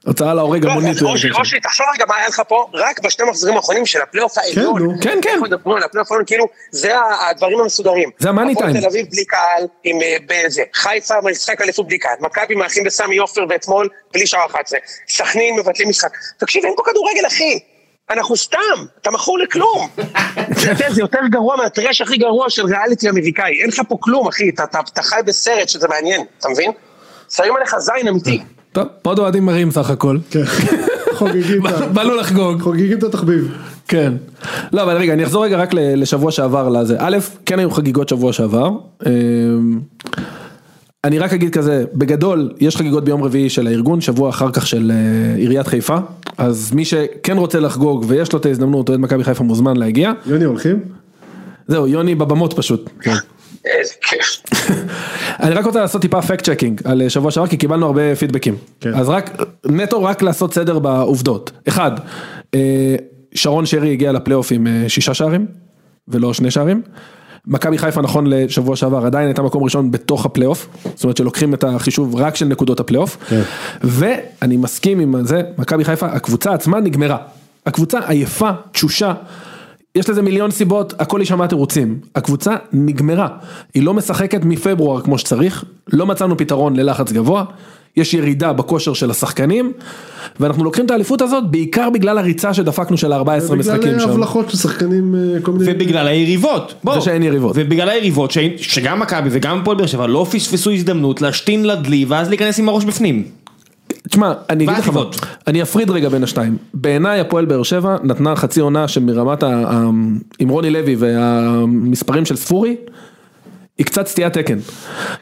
הוצאה להורג לא, המונית. אז אושרי, אושרי, תחשוב רגע מה היה לך פה, רק בשני מחזורים האחרונים של הפלייאוף העליון. נו. כן, כן. אנחנו מדברים על הפלייאוף העליון, כאילו, זה הדברים המסודרים. זה ה money time. תל אביב בלי קהל, עם אה, בזה. חיפה משחק אליפות בלי קהל. מכבי מארחים בסמי עופר ואתמול, בלי שעה 11. סכנין מבטלים משחק. תקשיב, אין פה כדורגל, אחי. אנחנו סתם, אתה מכור לכלום. [laughs] זה יותר גרוע מה trash הכי גרוע של ריאליטי אמריקאי. אין לך פה כלום, אחי. אתה חי בסרט שזה מעניין, אתה מבין? שמים עליך זין אמיתי. טוב, עוד אוהדים מרים סך הכל. כן. חוגגים את ה- באנו לחגוג. חוגגים את התחביב. כן. לא, אבל רגע, אני אחזור רגע רק ל- לשבוע שעבר לזה. א', כן היו חגיגות שבוע שעבר. אמ, אני רק אגיד כזה, בגדול, יש חגיגות ביום רביעי של הארגון, שבוע אחר כך של אה, עיריית חיפה. אז מי שכן רוצה לחגוג ויש לו את ההזדמנות, אוהד מכבי חיפה מוזמן להגיע. יוני הולכים? זהו, יוני בבמות פשוט. איזה כיף. אני רק רוצה לעשות טיפה fact checking על אה, שבוע שעבר כי קיבלנו הרבה פידבקים. כן. אז רק, נטו רק לעשות סדר בעובדות. אחד, אה, שרון שרי הגיע לפלייאוף עם אה, שישה שערים, ולא שני שערים. מכבי חיפה נכון לשבוע שעבר עדיין הייתה מקום ראשון בתוך הפלייאוף, זאת אומרת שלוקחים את החישוב רק של נקודות הפלייאוף, כן. ואני מסכים עם זה, מכבי חיפה, הקבוצה עצמה נגמרה, הקבוצה עייפה, תשושה, יש לזה מיליון סיבות, הכל יישמע תירוצים, הקבוצה נגמרה, היא לא משחקת מפברואר כמו שצריך, לא מצאנו פתרון ללחץ גבוה, יש ירידה בכושר של השחקנים, ואנחנו לוקחים את האליפות הזאת בעיקר בגלל הריצה שדפקנו של 14 משחקים שם. הבלחות של שחקנים, אה, כל מיני... ובגלל היריבות, בוא. זה שאין יריבות. ובגלל היריבות, ש- שגם מכבי וגם הפועל באר שבע לא פספסו הזדמנות להשתין לדלי ואז להיכנס עם הראש בפנים. תשמע, אני אגיד לך מה. אני אפריד רגע בין השתיים. בעיניי הפועל באר שבע נתנה חצי עונה שמרמת ה... עם רוני לוי והמספרים של ספורי, היא קצת סטיית תקן.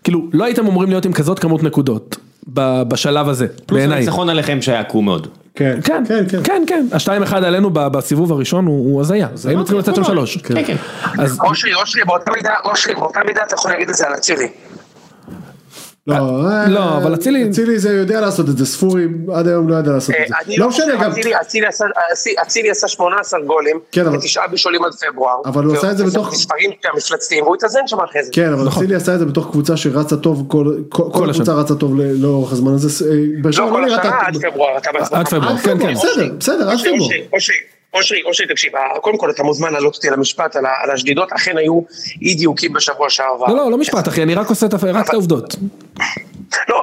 כאילו, לא הייתם אמורים להיות עם כזאת כמות נקודות ב- בשלב הזה, פלוס בעיניי. הניצחון עליכם שהיה עקום מאוד. כן, כן, כן, כן. כן, כן, השתיים אחד עלינו ב- בסיבוב הראשון הוא הזיה, היינו צריכים לצאת שם שלוש. כן, כן. אושרי, אושרי, באותה מידה, אושרי, באותה מידה אתה יכול להגיד את זה על אצילי. לא, אה, לא, אבל אצילי- אצילי זה יודע לעשות את זה, ספורי עד היום לא ידע לעשות אה, את זה. לא חושב, משנה, גם... אצילי- אצילי עשה- אצילי- אצילי עשה 18 גולים, כן, אבל- ותשעה בישולים עד פברואר. אבל הוא עשה את זה בתוך- מספרים המפלצתיים, והוא התאזן שם אחרי זה. כן, אבל נכון. אצילי עשה את זה בתוך קבוצה שרצה טוב, כל-. הקבוצה רצה טוב לאורך הזמן הזה. אה, לא כל נראתה- השנה עד פברואר. עד פברואר, כן, פברואר, כן. בסדר, בסדר, עד אושרי, פברואר. אושרי, אושרי, תקשיב, קודם כל אתה מוזמן להעלות אותי למשפט על ה- על השדידות, אכן היו אי דיוקים בשבוע שעבר. לא, לא, לא משפט אחי, אני רק עושה את העובדות.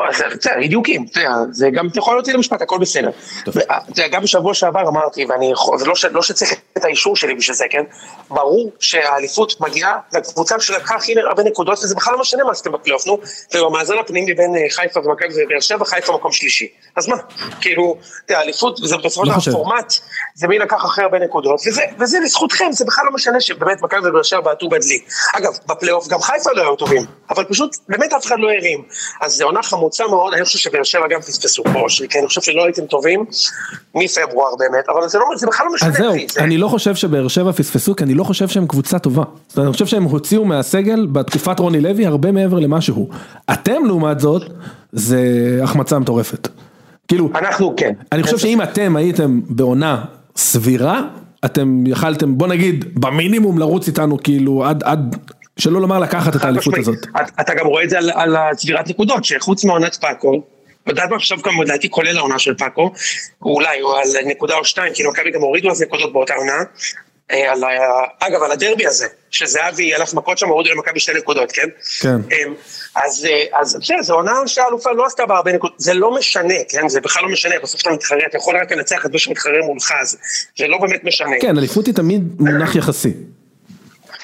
לא, בסדר, אי דיוקים, זה גם, אתה יכול להוציא למשפט, הכל בסדר. גם בשבוע שעבר אמרתי, ואני זה לא לא שצריך את האישור שלי בשביל זה, כן? ברור שהאליפות מגיעה לקבוצה שלקחה הכי הרבה נקודות, וזה בכלל לא משנה מה עשיתם בפלייאוף, נו, ובמאזן הפנימי בין אה, חיפה ומכבי ובאר שבע, חיפה מקום שלישי. אז מה, כאילו, האליפות, זה בסופו לא של דבר. פורמט, זה מי לקח הכי הרבה נקודות, וזה, לזכותכם, זה בכלל לא משנה שבאמת מכבי ובאר שבע בעטו בדלי. אגב, בפלייאוף גם חיפה לא היו טובים, אבל פשוט, באמת אף אחד לא הרים. אז זו עונה חמוצה מאוד, אני חושב שבאר שבע גם פספסו פה, כי אני חושב שלא הייתם טובים מפברואר באמת, אבל זה, לא, זה בכלל לא משנה, אז זהו, זה- אני לא חושב שבאר שבע פספסו, כי אני לא חושב שהם קבוצה טובה. זאת אומרת, אני חושב שהם הוציאו מהסגל בתקופת רוני לוי הרבה מעבר למה שהוא. אתם לעומת זאת, זה החמצה מטורפת. כאילו, אנחנו כן. אני חושב שאם אתם הייתם בעונה סבירה, אתם יכלתם, בוא נגיד, במינימום לרוץ איתנו, כאילו, עד, עד, שלא לומר לקחת את האליפות. הזאת. אתה- אתה גם רואה את זה על- על הצבירת נקודות, שחוץ מעונת פאקו, יודעת מה עכשיו גם לדעתי כולל העונה של פאקו, אולי, או על נקודה או שתיים, כאילו מכבי גם הורידו אז נקודות באותה עונה. אה, על ה... אגב, על הדרבי הזה, שזהבי הלך מכות שם, הורידו למכבי שתי נקודות, כן? כן. אמ, אז אה, אז בסדר, זו עונה שהאלופה לא עשתה בה הרבה נקודות, זה לא משנה, כן? זה בכלל לא משנה, בסוף אתה מתחרה, אתה יכול רק לנצח את מי שמתחרה מולך, זה לא באמת משנה. כן, אליפות היא תמיד מונח יחסי.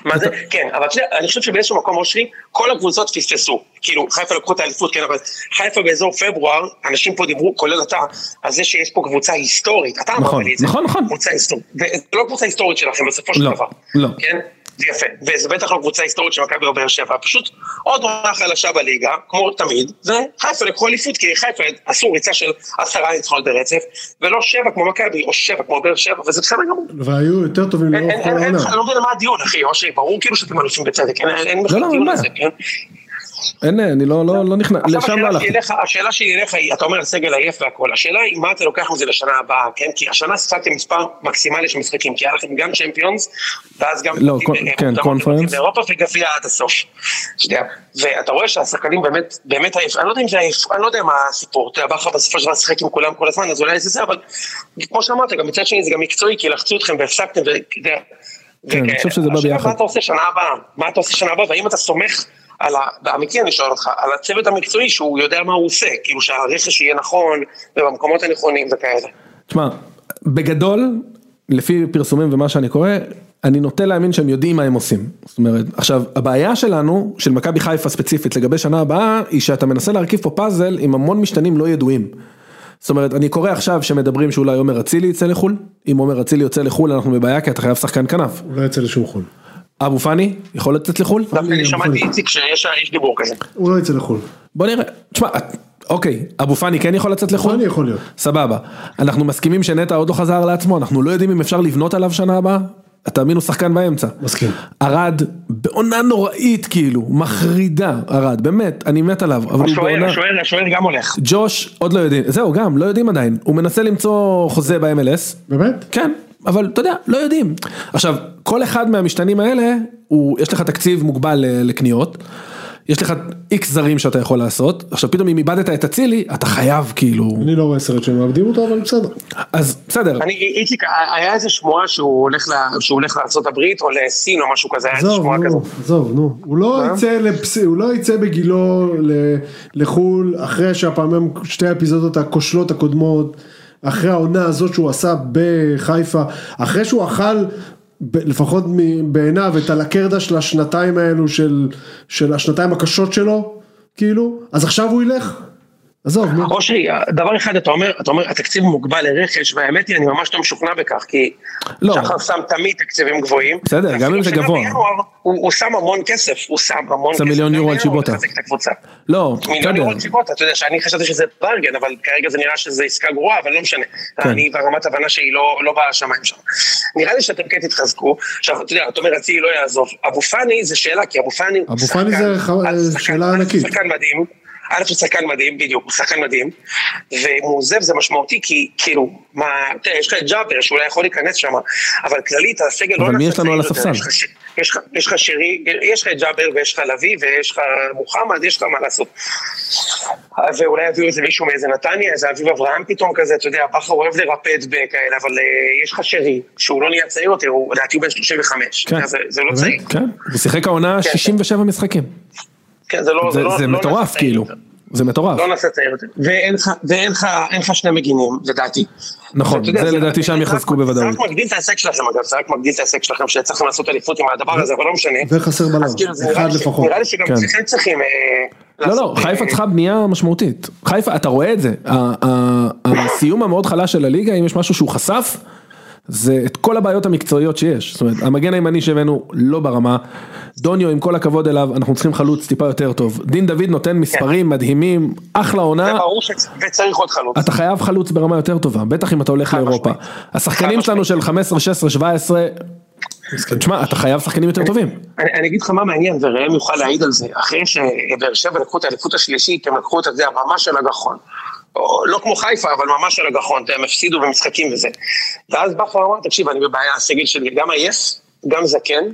מה זה? כן, אבל אני חושב שבאיזשהו מקום אושרי, כל הקבוצות פספסו. כאילו, חיפה לקחו את האליפות, כן, אבל חיפה באזור פברואר, אנשים פה דיברו, כולל אתה, על זה שיש פה קבוצה היסטורית. אתה אמרת נכון, לי את זה. נכון, נכון. קבוצה היסטורית. וזה לא קבוצה היסטורית שלכם בסופו של לא, דבר. לא. כן? זה יפה. וזה בטח לא קבוצה היסטורית של מכבי באר שבע. פשוט עוד עונה חלשה בליגה, כמו תמיד, וחיפה לקחו אליפות, כי חיפה עשו ריצה של עשרה ניצחונות ברצף, ולא שבע כמו מכבי, או שבע כמו באר שבע, וזה בסדר גמור. והיו יותר טובים לאורך כל העונה. אני לא מבין מה הדיון, אחי, אושרי, ברור כאילו שאתם אלופים בצדק, אין, בכלל לא, דיון מה? על זה, כן? אין, אני לא, לא, לא נכנס, לשם לא הלכתי. השאלה שלי אליך היא, אתה אומר סגל עייף והכל, השאלה היא מה אתה לוקח מזה לשנה הבאה, כן? כי השנה שיחקתם מספר מקסימלי של משחקים, כי היה לכם גם צ'מפיונס, ואז גם... לא, אה, כן, קונפרנס. באירופה וגביע עד הסוף. שנייה. ואתה רואה שהשחקנים באמת, באמת עייף, אני לא יודע אם זה עייף, אני לא יודע מה הסיפור, אתה יודע, בכר בסופו של דבר שיחק עם כולם כל הזמן, אז אולי זה זה, אבל כמו שאמרת, גם מצד שני זה גם מקצועי, כי לחצו אתכם והפסקתם, יודע... כן, אני חושב שזה בא ביחד. מה אתה עושה שנה הבאה? מה אתה עושה שנה הבאה? והאם אתה סומך על ה... באמיתי אני שואל אותך, על הצוות המקצועי שהוא יודע מה הוא עושה, כאילו שהרכש יהיה נכון, ובמקומות הנכונים וכאלה. תשמע, בגדול, לפי פרסומים ומה שאני קורא, אני נוטה להאמין שהם יודעים מה הם עושים. זאת אומרת, עכשיו, הבעיה שלנו, של מכבי חיפה ספציפית לגבי שנה הבאה, היא שאתה מנסה להרכיב פה פאזל עם המון משתנים לא ידועים. זאת אומרת, אני קורא עכשיו שמדברים שאולי עומר אצילי יצא לחו"ל, אם עומר אצילי יוצא לחו"ל אנחנו בבעיה כי אתה חייב שחקן כנף. הוא לא יצא לשום חו"ל. אבו פאני, יכול לצאת לחו"ל? דווקא אני שמעתי איציק שיש יש דיבור כזה. הוא לא יצא לחו"ל. בוא נראה, תשמע, אוקיי, אבו פאני כן יכול לצאת לחו"ל? פאני יכול להיות. סבבה. אנחנו מסכימים שנטע עוד לא חזר לעצמו, אנחנו לא יודעים אם אפשר לבנות עליו שנה הבאה? תאמינו שחקן באמצע. מסכים. ארד בעונה נוראית כאילו, מחרידה ארד, באמת, אני מת עליו, אבל הוא השוער, בעונה... השוער, השוער גם הולך. ג'וש עוד לא יודעים, זהו גם, לא יודעים עדיין, הוא מנסה למצוא חוזה ב-MLS, באמת? כן, אבל אתה יודע, לא יודעים. עכשיו, כל אחד מהמשתנים האלה, הוא, יש לך תקציב מוגבל ל- לקניות, יש לך איקס זרים שאתה יכול לעשות, עכשיו פתאום אם איבדת את אצילי, אתה חייב כאילו, אני לא רואה סרט שהם מאבדים אותו, אבל בסדר. אז בסדר, אני, איציק, היה איזה שמועה שהוא הולך, ל- שהוא הולך לארה"ב או לסין או משהו כזה, היה איזה שמועה כזאת. עזוב, נו. הוא לא יצא לפס... הוא לא יצא בגילו ל- לחו"ל, אחרי שהפעמים, שתי האפיזודות הכושלות הקודמות, אחרי העונה הזאת שהוא עשה בחיפה, אחרי שהוא אכל, לפחות בעיניו, את הלקרדה של השנתיים האלו, של, של השנתיים הקשות שלו, כאילו, אז עכשיו הוא ילך? עזוב, נו. אושרי, דבר אחד אתה אומר, אתה אומר, התקציב מוגבל לרכש, והאמת היא, אני ממש לא משוכנע בכך, כי לא. שחר שם תמיד תקציבים גבוהים. בסדר, גם אם זה גבוה. בינואר, הוא הוא שם המון כסף, הוא שם המון כסף. שם מיליון יורו על שיבוטה. לא, מיליון בסדר, יורו על שיבוטה, אתה יודע שאני חשבתי שזה ברגן, אבל כרגע זה נראה שזה עסקה גרועה, אבל לא משנה. כן. אני ברמת הבנה שהיא לא לא בשמיים שם. נראה לי שאתם כן תתחזקו. עכשיו, אתה יודע, אתה אומר, אצילי לא יעזוב. אבו פאני זה שאלה, כי אבו פאני... אבו פאני זה שאלה ענקית. שחקן מדהים. א' הוא שחקן מדהים, בדיוק, הוא שחקן מדהים, ואם הוא עוזב זה משמעותי כי כאילו, מה, תראה, יש לך את ג'אבר שאולי יכול להיכנס שם, אבל כללית הסגל לא אבל מי יש לנו על הספסל? יש לך ש- יש לך- יש לך שרי, יש לך את ג'אבר ויש לך לביא ויש לך מוחמד, יש לך מה לעשות. ואולי יביאו איזה מישהו מאיזה נתניה, איזה אביב אברהם פתאום כזה, אתה יודע, בכר אוהב לרפד בכאלה, אבל אה, יש לך שרי, שהוא לא נהיה צעיר יותר, הוא לדעתי הוא בן 35, כן. זה- לא צעיר, כן, הוא שיחק העונה כן. 67 משחקים, כן, זה לא זה לא- זה לא מטורף כאילו. זה מטורף, לא נעשה צעיר יותר. ואין לך, שני מגינים, לדעתי. נכון, זה לדעתי שם יחזקו זה בוודאות. רק מגדיל את ההישג שלכם אגב, זה רק מגדיל את ההישג שלכם שהצלחתם לעשות אליפות עם הדבר הזה, אבל לא משנה. וחסר בלם, כאילו, זה נראה אחד לפחות. נראה לי שגם כן. אצלכם צריכים... אה, לא, לא, חיפה אה, צריכה בנייה משמעותית. חיפה, אתה רואה את זה. הסיום המאוד חלש של הליגה, אם יש משהו שהוא חשף, זה את כל הבעיות המקצועיות שיש. זאת אומרת, המגן הימני שהבאנו לא ברמה. דוניו, עם כל הכבוד אליו, אנחנו צריכים חלוץ טיפה יותר טוב. דין דוד נותן מספרים מדהימים, אחלה זה עונה. ברור שצ- וצריך עוד חלוץ. אתה חייב חלוץ ברמה יותר טובה, בטח אם אתה הולך לאירופה. משמעית. השחקנים שלנו של 15, 16, 17, תשמע, אתה חייב שחקנים יותר טובים. אני, אני אגיד לך מה מעניין, וראם יוכל להעיד על זה, אחרי שבאר שבע לקחו את האליפות השלישית, הם לקחו את זה ממש על הגחון. לא כמו חיפה, אבל ממש על הגחון, הם הפסידו במשחקים וזה. ואז בכר אמר, תקשיב, אני בבעיה, הסגל שלי גם עייף, גם זקן,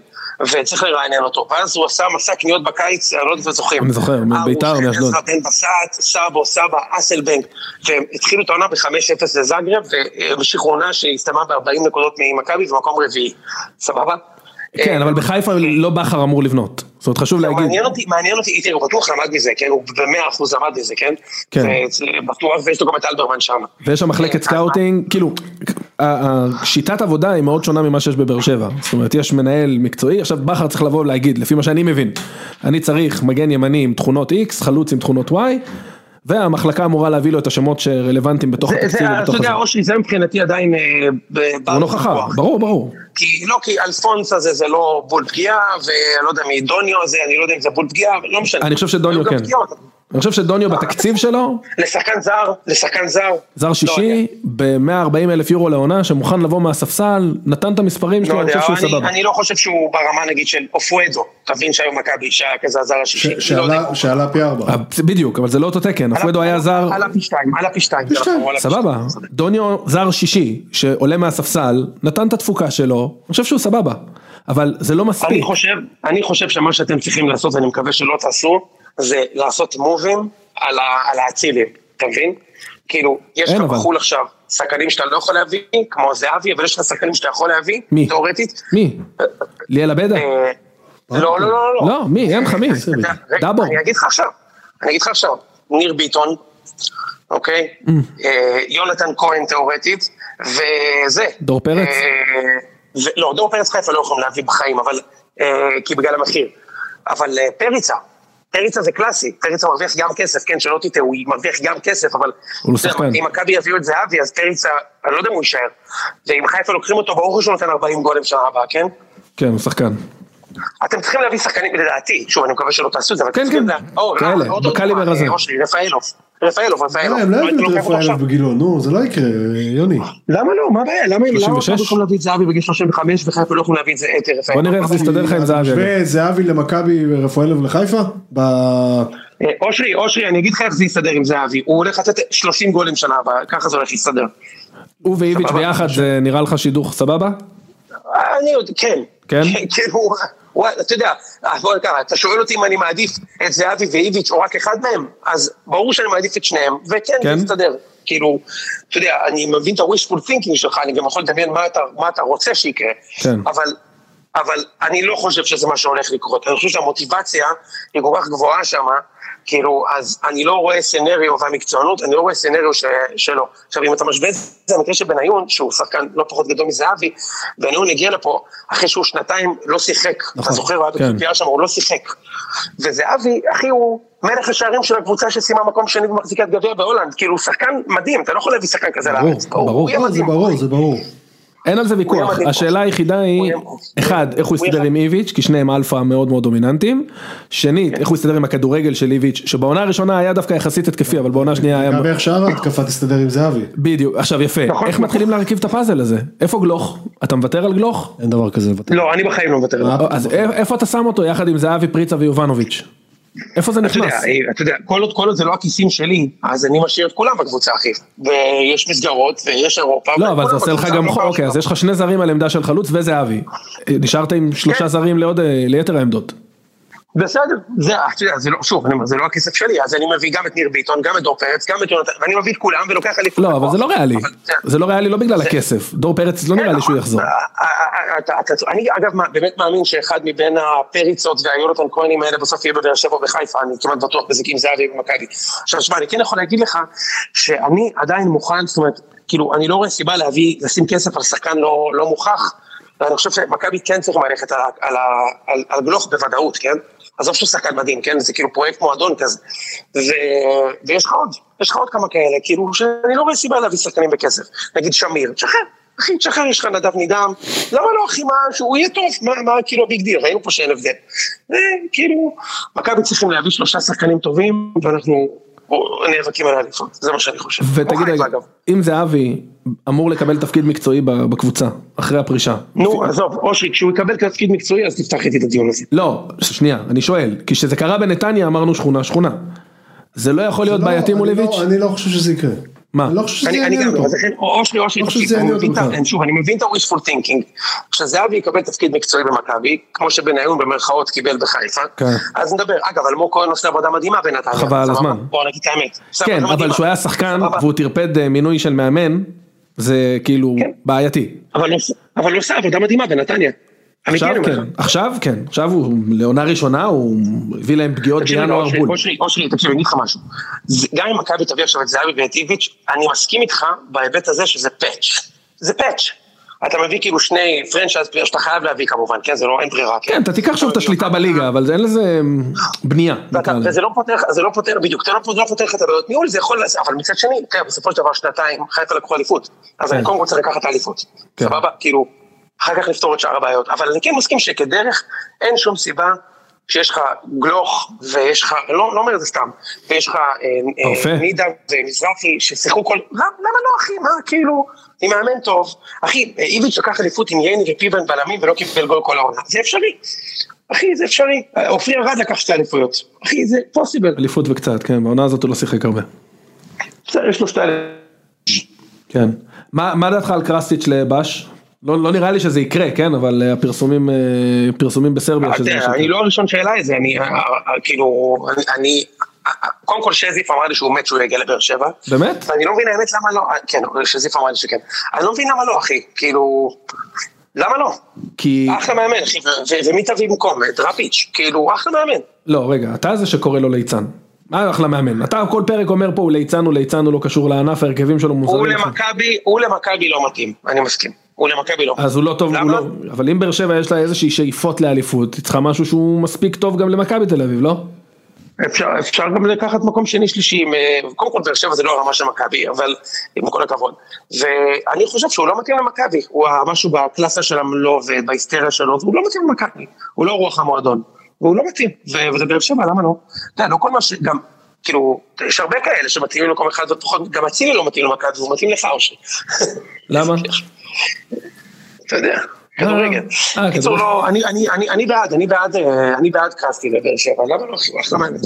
וצריך לרענן אותו. ואז הוא עשה מסע קניות בקיץ, אני לא יודע אם אתם זוכרים. אני זוכר, מביתר, מאשדוד. בן בסט, סאבו, סבא, אסלבנק, והם התחילו את העונה ב-5-0 לזאגרב, והמשיכו עונה שהסתיימה ב-40 נקודות ממכבי ומקום רביעי. סבבה? כן, אבל בחיפה לא בכר אמור לבנות. זאת אומרת, חשוב להגיד. מעניין אותי, מעניין אותי, איתי, הוא בטוח למד מזה, כן? הוא במאה אחוז למד מזה, כן? כן. בטוח, ויש לו גם את אלברמן שם. ויש שם מחלקת סקאוטינג, כאילו, ה- השיטת עבודה היא מאוד שונה ממה שיש בבאר שבע, זאת אומרת יש מנהל מקצועי, עכשיו בכר צריך לבוא ולהגיד, לפי מה שאני מבין, אני צריך מגן ימני עם תכונות X, חלוץ עם תכונות Y, והמחלקה אמורה להביא לו את השמות שרלוונטיים בתוך התקציב אתה יודע. אושרי, זה מבחינתי עדיין... אה, הוא לא חכם, בוויכוח. ברור, ברור. כי לא, כי אלפונס הזה זה לא בול פגיעה, ואני לא יודע מי דוניו הזה, אני לא יודע אם זה בול פגיעה, לא משנה. אני חושב שדוניו כן. אני חושב שדוניו בתקציב שלו, לשחקן זר, לשחקן זר. זר לא שישי, יודע. ב-140 אלף יורו לעונה, שמוכן לבוא מהספסל, נתן את המספרים לא שלו, אני יודע, חושב שהוא אני, סבבה. אני לא חושב שהוא ברמה נגיד של אופואדו, תבין שהיום מכבי שהיה כזה הזר השישי. אני לא. שעלה- פי ארבע. אה, בדיוק, אבל זה לא אותו תקן, אפרדו היה זר, עלה פי שתיים, עלה פי שתיים. סבבה. דוניו זר שישי, שעולה מהספסל, נתן את התפוקה שלו, אני חושב שהוא סבבה, אבל זה לא מספיק. אני חושב, אני חושב שמה שאתם צריכים לעשות, ואני מקווה שלא תעשו, זה לעשות מובים על ה- על האצילים, אתה מבין? כאילו, יש לך. בחו"ל עכשיו שחקנים שאתה לא יכול להביא, כמו זהבי, אבל יש לך שחקנים שאתה יכול להביא, מי? תאורטית. מי? ליאל עבדה? אה, לא, לא, לא, לא. לא, מי? אין לך מי? [laughs] רגע, דאבור. אני אגיד לך עכשיו, אני אגיד לך עכשיו, ניר ביטון, אוקיי? Mm. אה, יונתן כהן תאורטית, וזה. דור פרץ? אה, לא, דור פרץ חיפה לא יכולים להביא בחיים, אבל, אה, כי בגלל המחיר. אבל אה, פריצה, פריצה זה קלאסי, פריצה מרוויח גם כסף, כן, שלא תטעו, הוא מרוויח גם כסף, אבל... הוא לא שחקן. אם מכבי יביאו את זהבי, אז פריצה, אני לא יודע אם הוא יישאר. ואם חיפה לוקחים אותו, ברור שהוא נותן 40 גולים שנה הבאה, כן? כן, הוא שחקן. אתם צריכים להביא שחקנים לדעתי, שוב אני מקווה שלא תעשו את זה, אבל כן, כן. כאלה, עוד דוגמה, בקליבר הזה. אה, אושרי, רפאלוב, רפאלוב, רפאלוב. אה, הם לא יביאו את אותו עכשיו. רפאלוב בגילו, נו, זה לא יקרה, יוני. למה לא? מה הבעיה? למה 36? אנחנו יכולים להביא את זהבי בגיל 35 וחיפה לא יכולים להביא את זה- את רפאלוב? בוא נראה איך זה יסתדר לך עם זהבי. אגב. וזהבי למכבי ורפואלוב לחיפה? ב... אה, אושרי, אושרי, אני אגיד לך איך זה יסתדר עם זהבי. הוא הולך לתת 30 גולים שנה הבאה, ככה זה הולך להסתדר. הוא ואיביץ'. ביחד זה נראה לך שידוך סבבה? אני יודע, כן. כן? [laughs] כן, הוא, אתה יודע, בוא נקרא, אתה שואל אותי אם אני מעדיף את זהבי ואיביץ' או רק אחד מהם, אז ברור שאני מעדיף את שניהם, וכן, כן? זה מסתדר. כאילו, אתה יודע, אני מבין את ה-wishful thinking שלך, אני גם יכול לדמיין מה אתה, מה אתה רוצה שיקרה, כן. אבל, אבל אני לא חושב שזה מה שהולך לקרות, אני חושב שהמוטיבציה היא כל כך גבוהה שם, כאילו, אז אני לא רואה סנריו והמקצוענות, אני לא רואה סנריו ש, שלו. עכשיו, אם אתה משווה את זה למקרה של בניון, שהוא שחקן לא פחות גדול מזהבי, בניון הגיע לפה אחרי שהוא שנתיים לא שיחק, אתה זוכר, הוא היה כן. בקביעה שם, הוא לא שיחק. וזהבי, אחי, הוא מלך השערים של הקבוצה שסיימה מקום שני במחזיקת גביע בהולנד, כאילו, הוא שחקן מדהים, אתה לא יכול להביא שחקן כזה ברור, לארץ. ברור. לא, זה מדהים. ברור, זה ברור. אין על זה ויכוח. השאלה היחידה היא, אחד, איך הוא יסתדר עם איביץ', כי שניהם אלפא מאוד מאוד דומיננטיים, שנית, איך הוא יסתדר עם הכדורגל של איביץ', שבעונה הראשונה היה דווקא יחסית התקפי, אבל בעונה השנייה היה... גם איך שאר ההתקפה תסתדר עם זהבי. בדיוק, עכשיו יפה, נכון, איך. מתחילים להרכיב את הפאזל הזה? איפה גלוך? אתה מוותר על גלוך? אין דבר כזה לוותר. לא, אני בחיים לא מוותר? אז א- איפה אתה שם אותו יחד עם זהבי, פריצה ויובנוביץ'? איפה זה נכנס? אתה יודע, כל עוד, כל עוד זה לא הכיסים שלי, אז אני משאיר את כולם בקבוצה, אחי. ויש מסגרות, ויש אירופה. לא, אבל זה עושה לך גם פעם אוקיי, אז. יש לך שני זרים על עמדה של חלוץ וזהבי. נשארת עם שלושה כן. זרים אה, ליתר העמדות. בסדר, זה, יודע, זה לא, שוב, זה לא הכסף שלי, אז אני מביא גם את ניר ביטון, גם את דור פרץ, גם את יונתן, ואני מביא את כולם ולוקח אליפות. לא, אבל. זה לא ריאלי. זה- זה לא ריאלי לא בגלל הכסף. דור פרץ לא נראה לי שהוא יחזור. אה, אה, אה, אני אגב באמת מאמין שאחד מבין הפריצות והיונתן כהנים האלה בסוף יהיה בבאר שבע בחיפה, אני כמעט בטוח בזה כי אם זהבי במכבי. עכשיו שמע, אני כן יכול להגיד לך שאני עדיין מוכן, זאת אומרת, כאילו, אני לא רואה סיבה להביא, לשים כסף על שחקן לא לא מוכח, ואני חושב שמכבי כן צריכים ללכת על על על- על גלוך בוודאות, כן? עזוב שהוא שחקן מדהים, כן? זה כאילו פרויקט מועדון כזה. ו- ויש לך עוד, יש לך עוד כמה כאלה, כאילו, שאני לא רואה סיבה להביא שחקנים בכסף. נגיד שמיר, תשחרר. אחי, תשחרר, יש לך נדב נידם, למה לא אחי, מה, שהוא יהיה טוב, מה, מה כאילו ה big deal, ראינו פה שאין הבדל. וכאילו, מכבי צריכים להביא שלושה שחקנים טובים, ואנחנו נאבקים על האליפות, זה מה שאני חושב. ותגיד רגע. אם זהבי אמור לקבל תפקיד מקצועי בקבוצה, אחרי הפרישה. נו, עזוב, אושרי, כשהוא יקבל תפקיד מקצועי, אז תפתח איתי את הדיון הזה. לא, שנייה, אני שואל, כי כשזה קרה בנתניה אמרנו שכונה שכונה. זה לא יכול להיות לא, בעייתי מול אני לא- איביץ'? אני לא חושב שזה יקרה. מה? אני לא חושב שזה אני, אני יעניין גם, אותו. אז לכן, אושרי, אושרי, לא חושב תקשיב, שוב, אני מבין את ה-wishful thinking, כשזהבי יקבל תפקיד מקצועי במכבי, כמו שבניון במרכאות קיבל בחיפה, כן. אז נדבר, אגב, אלמוג כהן עושה עבודה מדהימה בנתניה, חבל על? הזמן. בוא נגיד את האמת, כן, אבל. כשהוא היה שחקן. והוא טרפד אה, מינוי של מאמן, זה כאילו כן. בעייתי. אבל הוא עושה עבודה מדהימה בנתניה. עכשיו אומר כן. עכשיו כן, עכשיו הוא לעונה ראשונה הוא הביא להם פגיעות בינואר אושרי, בול. אושרי, אושרי, תקשיב, אני אגיד לך משהו. זה- גם אם מכבי תביא עכשיו את זהבי ואת איביץ', אני מסכים איתך בהיבט הזה שזה patch. זה patch. אתה מביא כאילו שני franchise player שאתה חייב להביא כמובן, כן? זה לא, אין ברירה. כן, אתה תיקח שוב את השליטה בליגה, אבל אין לזה בנייה. נקרא לזה. וזה לא פותר, לך- זה לא פותר, בדיוק, זה לא פותר לא פותר לך את הבעיות ניהול, זה יכול, אבל מצד שני, תראה, בסופו של דבר שנתיים, חיפה לקחו אליפות. אז אני קודם כל צריך לקחת את האליפות. כן. סבבה? כאילו, אחר כך לפתור את שאר הבעיות. אבל אני כן מסכים שכדרך, אין שום סיבה שיש לך גלוך, ויש לך, אני לא לא אומר את זה סתם, ויש לך אה. אה, נידה ומזרחי, ששיחקו כל, למה למה לא אחי, מה, כאילו, עם מאמן טוב. אחי, איביץ' לקח אליפות עם ייני ופיבן בלמים ולא קיבל גול כל העונה. זה אפשרי. אחי, זה אפשרי. עופרי ארד לקח שתי אליפויות. אחי, זה פוסיבל. אליפות וקצת, כן, בעונה הזאת הוא לא שיחק הרבה. בסדר, יש לו שתי אליפויות. כן. מה מה דעתך על קרסטיץ' לבש? לא לא נראה לי שזה יקרה, כן, אבל אה, הפרסומים אה, פרסומים בסרביה שזה מה תראה, אני. לא הראשון שהעלה את זה, אני, אה, כאילו, אני- אני, קודם כל שזיף אמר לי שהוא מת שהוא יגיע לבאר שבע. באמת? ואני לא מבין האמת למה לא, כן, שזיף אמר לי שכן. אני לא מבין למה לא, אחי, כאילו, למה לא? כי... אחלה מאמן, אחי, ומי תביא במקום? דראפיץ', כאילו, אחלה מאמן. לא, רגע, אתה זה שקורא לו ליצן. מה אחלה מאמן? אתה כל פרק אומר פה הוא ליצן, הוא ליצן, הוא לא קשור לענף, ההרכבים שלו הוא מוזרים. לך. למכבי, הוא למכבי לא מתאים, אני מסכים. הוא למכבי לא. אז הוא לא טוב, הוא? לא... אבל אם באר שבע יש לה איזושהי שאיפות לאליפות, היא צריכה משהו שהוא מספיק טוב גם למכבי תל אביב, לא? אפשר, אפשר גם לקחת מקום שני שלישי, אה, קודם כל באר שבע זה לא הרמה של מכבי, אבל עם כל הכבוד. ואני חושב שהוא לא מתאים למכבי, הוא משהו בקלאסה של המלוא ובהיסטריה שלו, והוא לא מתאים למכבי, הוא לא רוח המועדון, והוא לא מתאים, וזה באר שבע, למה לא? אתה יודע, לא כל מה ש... גם, כאילו, יש הרבה כאלה שמתאימים למקום אחד ופחות, גם אצילי לא מתאים למכבי, והוא מתאים לך אושרי. למה? אתה יודע, כדורגל. אה, קיצור, כדורגל. לא, אני- בעד, אני בעד, אה, אני בעד קרסטי בבאר שבע, למה לא, אחלה מאמן.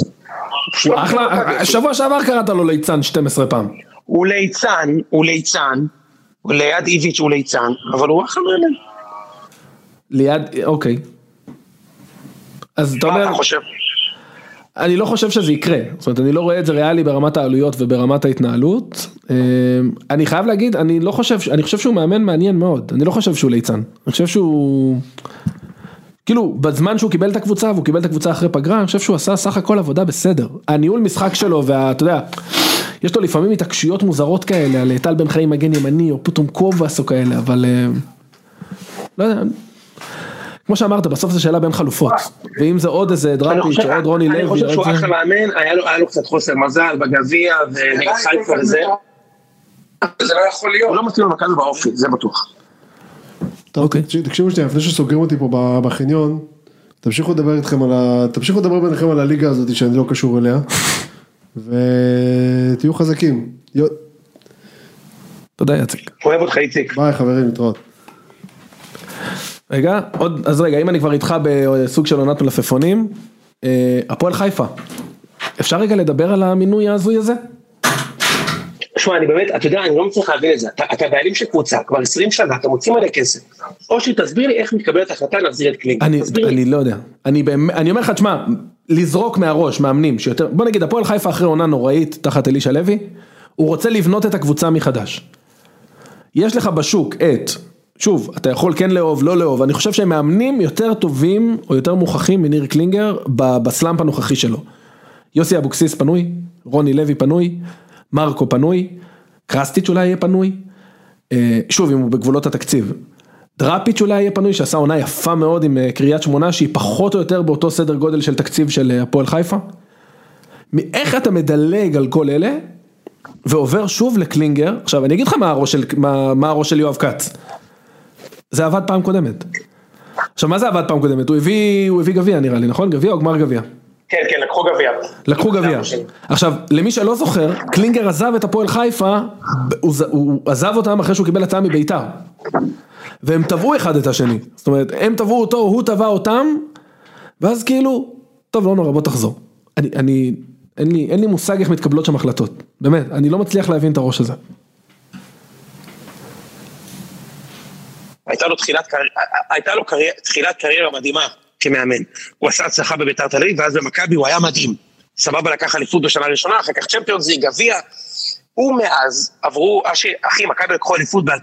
אחלה, שבוע שעבר קראת לו ליצן 12 פעם. הוא ליצן, הוא ליצן, ליד איביץ' הוא ליצן, אבל הוא אחלה מאמן. ליד, אוקיי. אז אתה מה אומר, אתה חושב? אני לא חושב שזה יקרה, זאת אומרת אני לא רואה את זה ריאלי ברמת העלויות וברמת ההתנהלות. אה, אני חייב להגיד, אני לא חושב, אני חושב שהוא מאמן מעניין מאוד, אני לא חושב שהוא ליצן, אני חושב שהוא, כאילו בזמן שהוא קיבל את הקבוצה והוא קיבל את הקבוצה אחרי פגרה, אני חושב שהוא עשה סך הכל עבודה בסדר. הניהול משחק שלו ואתה יודע, יש לו לפעמים התעקשויות מוזרות כאלה על טל בן חיים מגן ימני או פתאום קובאס או כאלה, אבל אה, לא יודע. כמו שאמרת, בסוף זו שאלה בין חלופות, ואם זה עוד איזה דראפיץ' או עוד רוני לוי, אני חושב שהוא אחלה מאמן, היה לו- קצת חוסר מזל בגביע ונגד חיפה וזה. זה לא יכול להיות. הוא לא מתאים למכבי באופי, זה בטוח. טוב, אוקיי. תקשיב- תקשיבו שנייה, לפני שסוגרים אותי פה בחניון, תמשיכו לדבר איתכם על ה... תמשיכו לדבר ביניכם על הליגה הזאת שאני לא קשור אליה, ותהיו חזקים. תודה יציק. אוהב אותך איציק. ביי חברים, להתראות. רגע, עוד, אז רגע, אם אני כבר איתך בסוג של עונת מלפפונים, אה, הפועל חיפה. אפשר רגע לדבר על המינוי ההזוי הזה? שמע, אני באמת, אתה יודע, אני לא מצליח להבין את זה. אתה- אתה בעלים של קבוצה, כבר 20 שנה, אתה מוציא מלא כסף. או שתסביר לי איך מתקבלת החלטה להחזיר את קלינגר. אני, תסביר לי. אני לא יודע. אני באמת, אני אומר לך, תשמע, לזרוק מהראש מאמנים שיותר, בוא נגיד הפועל חיפה אחרי עונה נוראית תחת אלישע לוי, הוא רוצה לבנות את הקבוצה מחדש. יש לך בשוק את, שוב, אתה יכול כן לאהוב, לא לאהוב, אני חושב שהם מאמנים יותר טובים או יותר מוכחים מניר קלינגר ב slump הנוכחי שלו. יוסי אבוקסיס פנוי, רוני לוי פנוי, מרקו פנוי, קרסטיץ' אולי יהיה פנוי, אה, שוב אם הוא בגבולות התקציב. דראפיץ' אולי יהיה פנוי שעשה עונה יפה מאוד עם אה, קריית שמונה שהיא פחות או יותר באותו סדר גודל של תקציב של אה, הפועל חיפה. איך אתה מדלג על כל אלה ועובר שוב לקלינגר, עכשיו אני אגיד לך מה הראש של, מה, מה הראש של יואב כץ, זה עבד פעם קודמת. עכשיו מה זה עבד פעם קודמת? הוא הביא, הוא הביא גביע נראה לי, נכון? גביע או גמר גביע? כן, כן, לקחו גביע. לקחו גביע. עכשיו, למי שלא זוכר, קלינגר עזב את הפועל חיפה, הוא, הוא עזב אותם אחרי שהוא קיבל הצעה מביתר. והם תבעו אחד את השני. זאת אומרת, הם תבעו אותו, הוא תבע אותם, ואז כאילו, טוב, לא נורא, בוא תחזור. אני, אני, אין לי, אין לי מושג איך מתקבלות שם החלטות. באמת, אני לא מצליח להבין את הראש הזה. הייתה לו תחילת קריירה, הייתה לו קריירה, תחילת קריירה מדהימה כמאמן. הוא עשה הצלחה בביתר תל אביב, ואז במכבי הוא היה מדהים. סבבה לקח אליפות בשנה הראשונה, אחר כך צ'מפיונס ליג, גביע. ומאז עברו, אשי, אחי, מכבי לקחו אליפות ב-2003.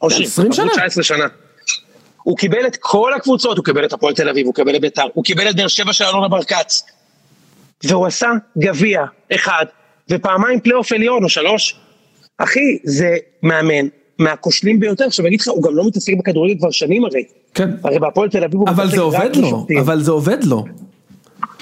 20 שנה. 19 שנה. הוא קיבל את כל הקבוצות, הוא קיבל את הפועל תל אביב, הוא קיבל את ביתר, הוא קיבל את באר שבע של אלונה ברקת. והוא עשה גביע אחד, ופעמיים פלייאוף עליון או שלוש. אחי, זה מאמן מהכושלים ביותר. עכשיו אני אגיד לך, הוא גם לא מתעסק בכדורגל כבר שנים הרי. כן. הרי בהפועל תל אביב הוא אבל זה עובד לו, בשופטים. אבל זה עובד לו.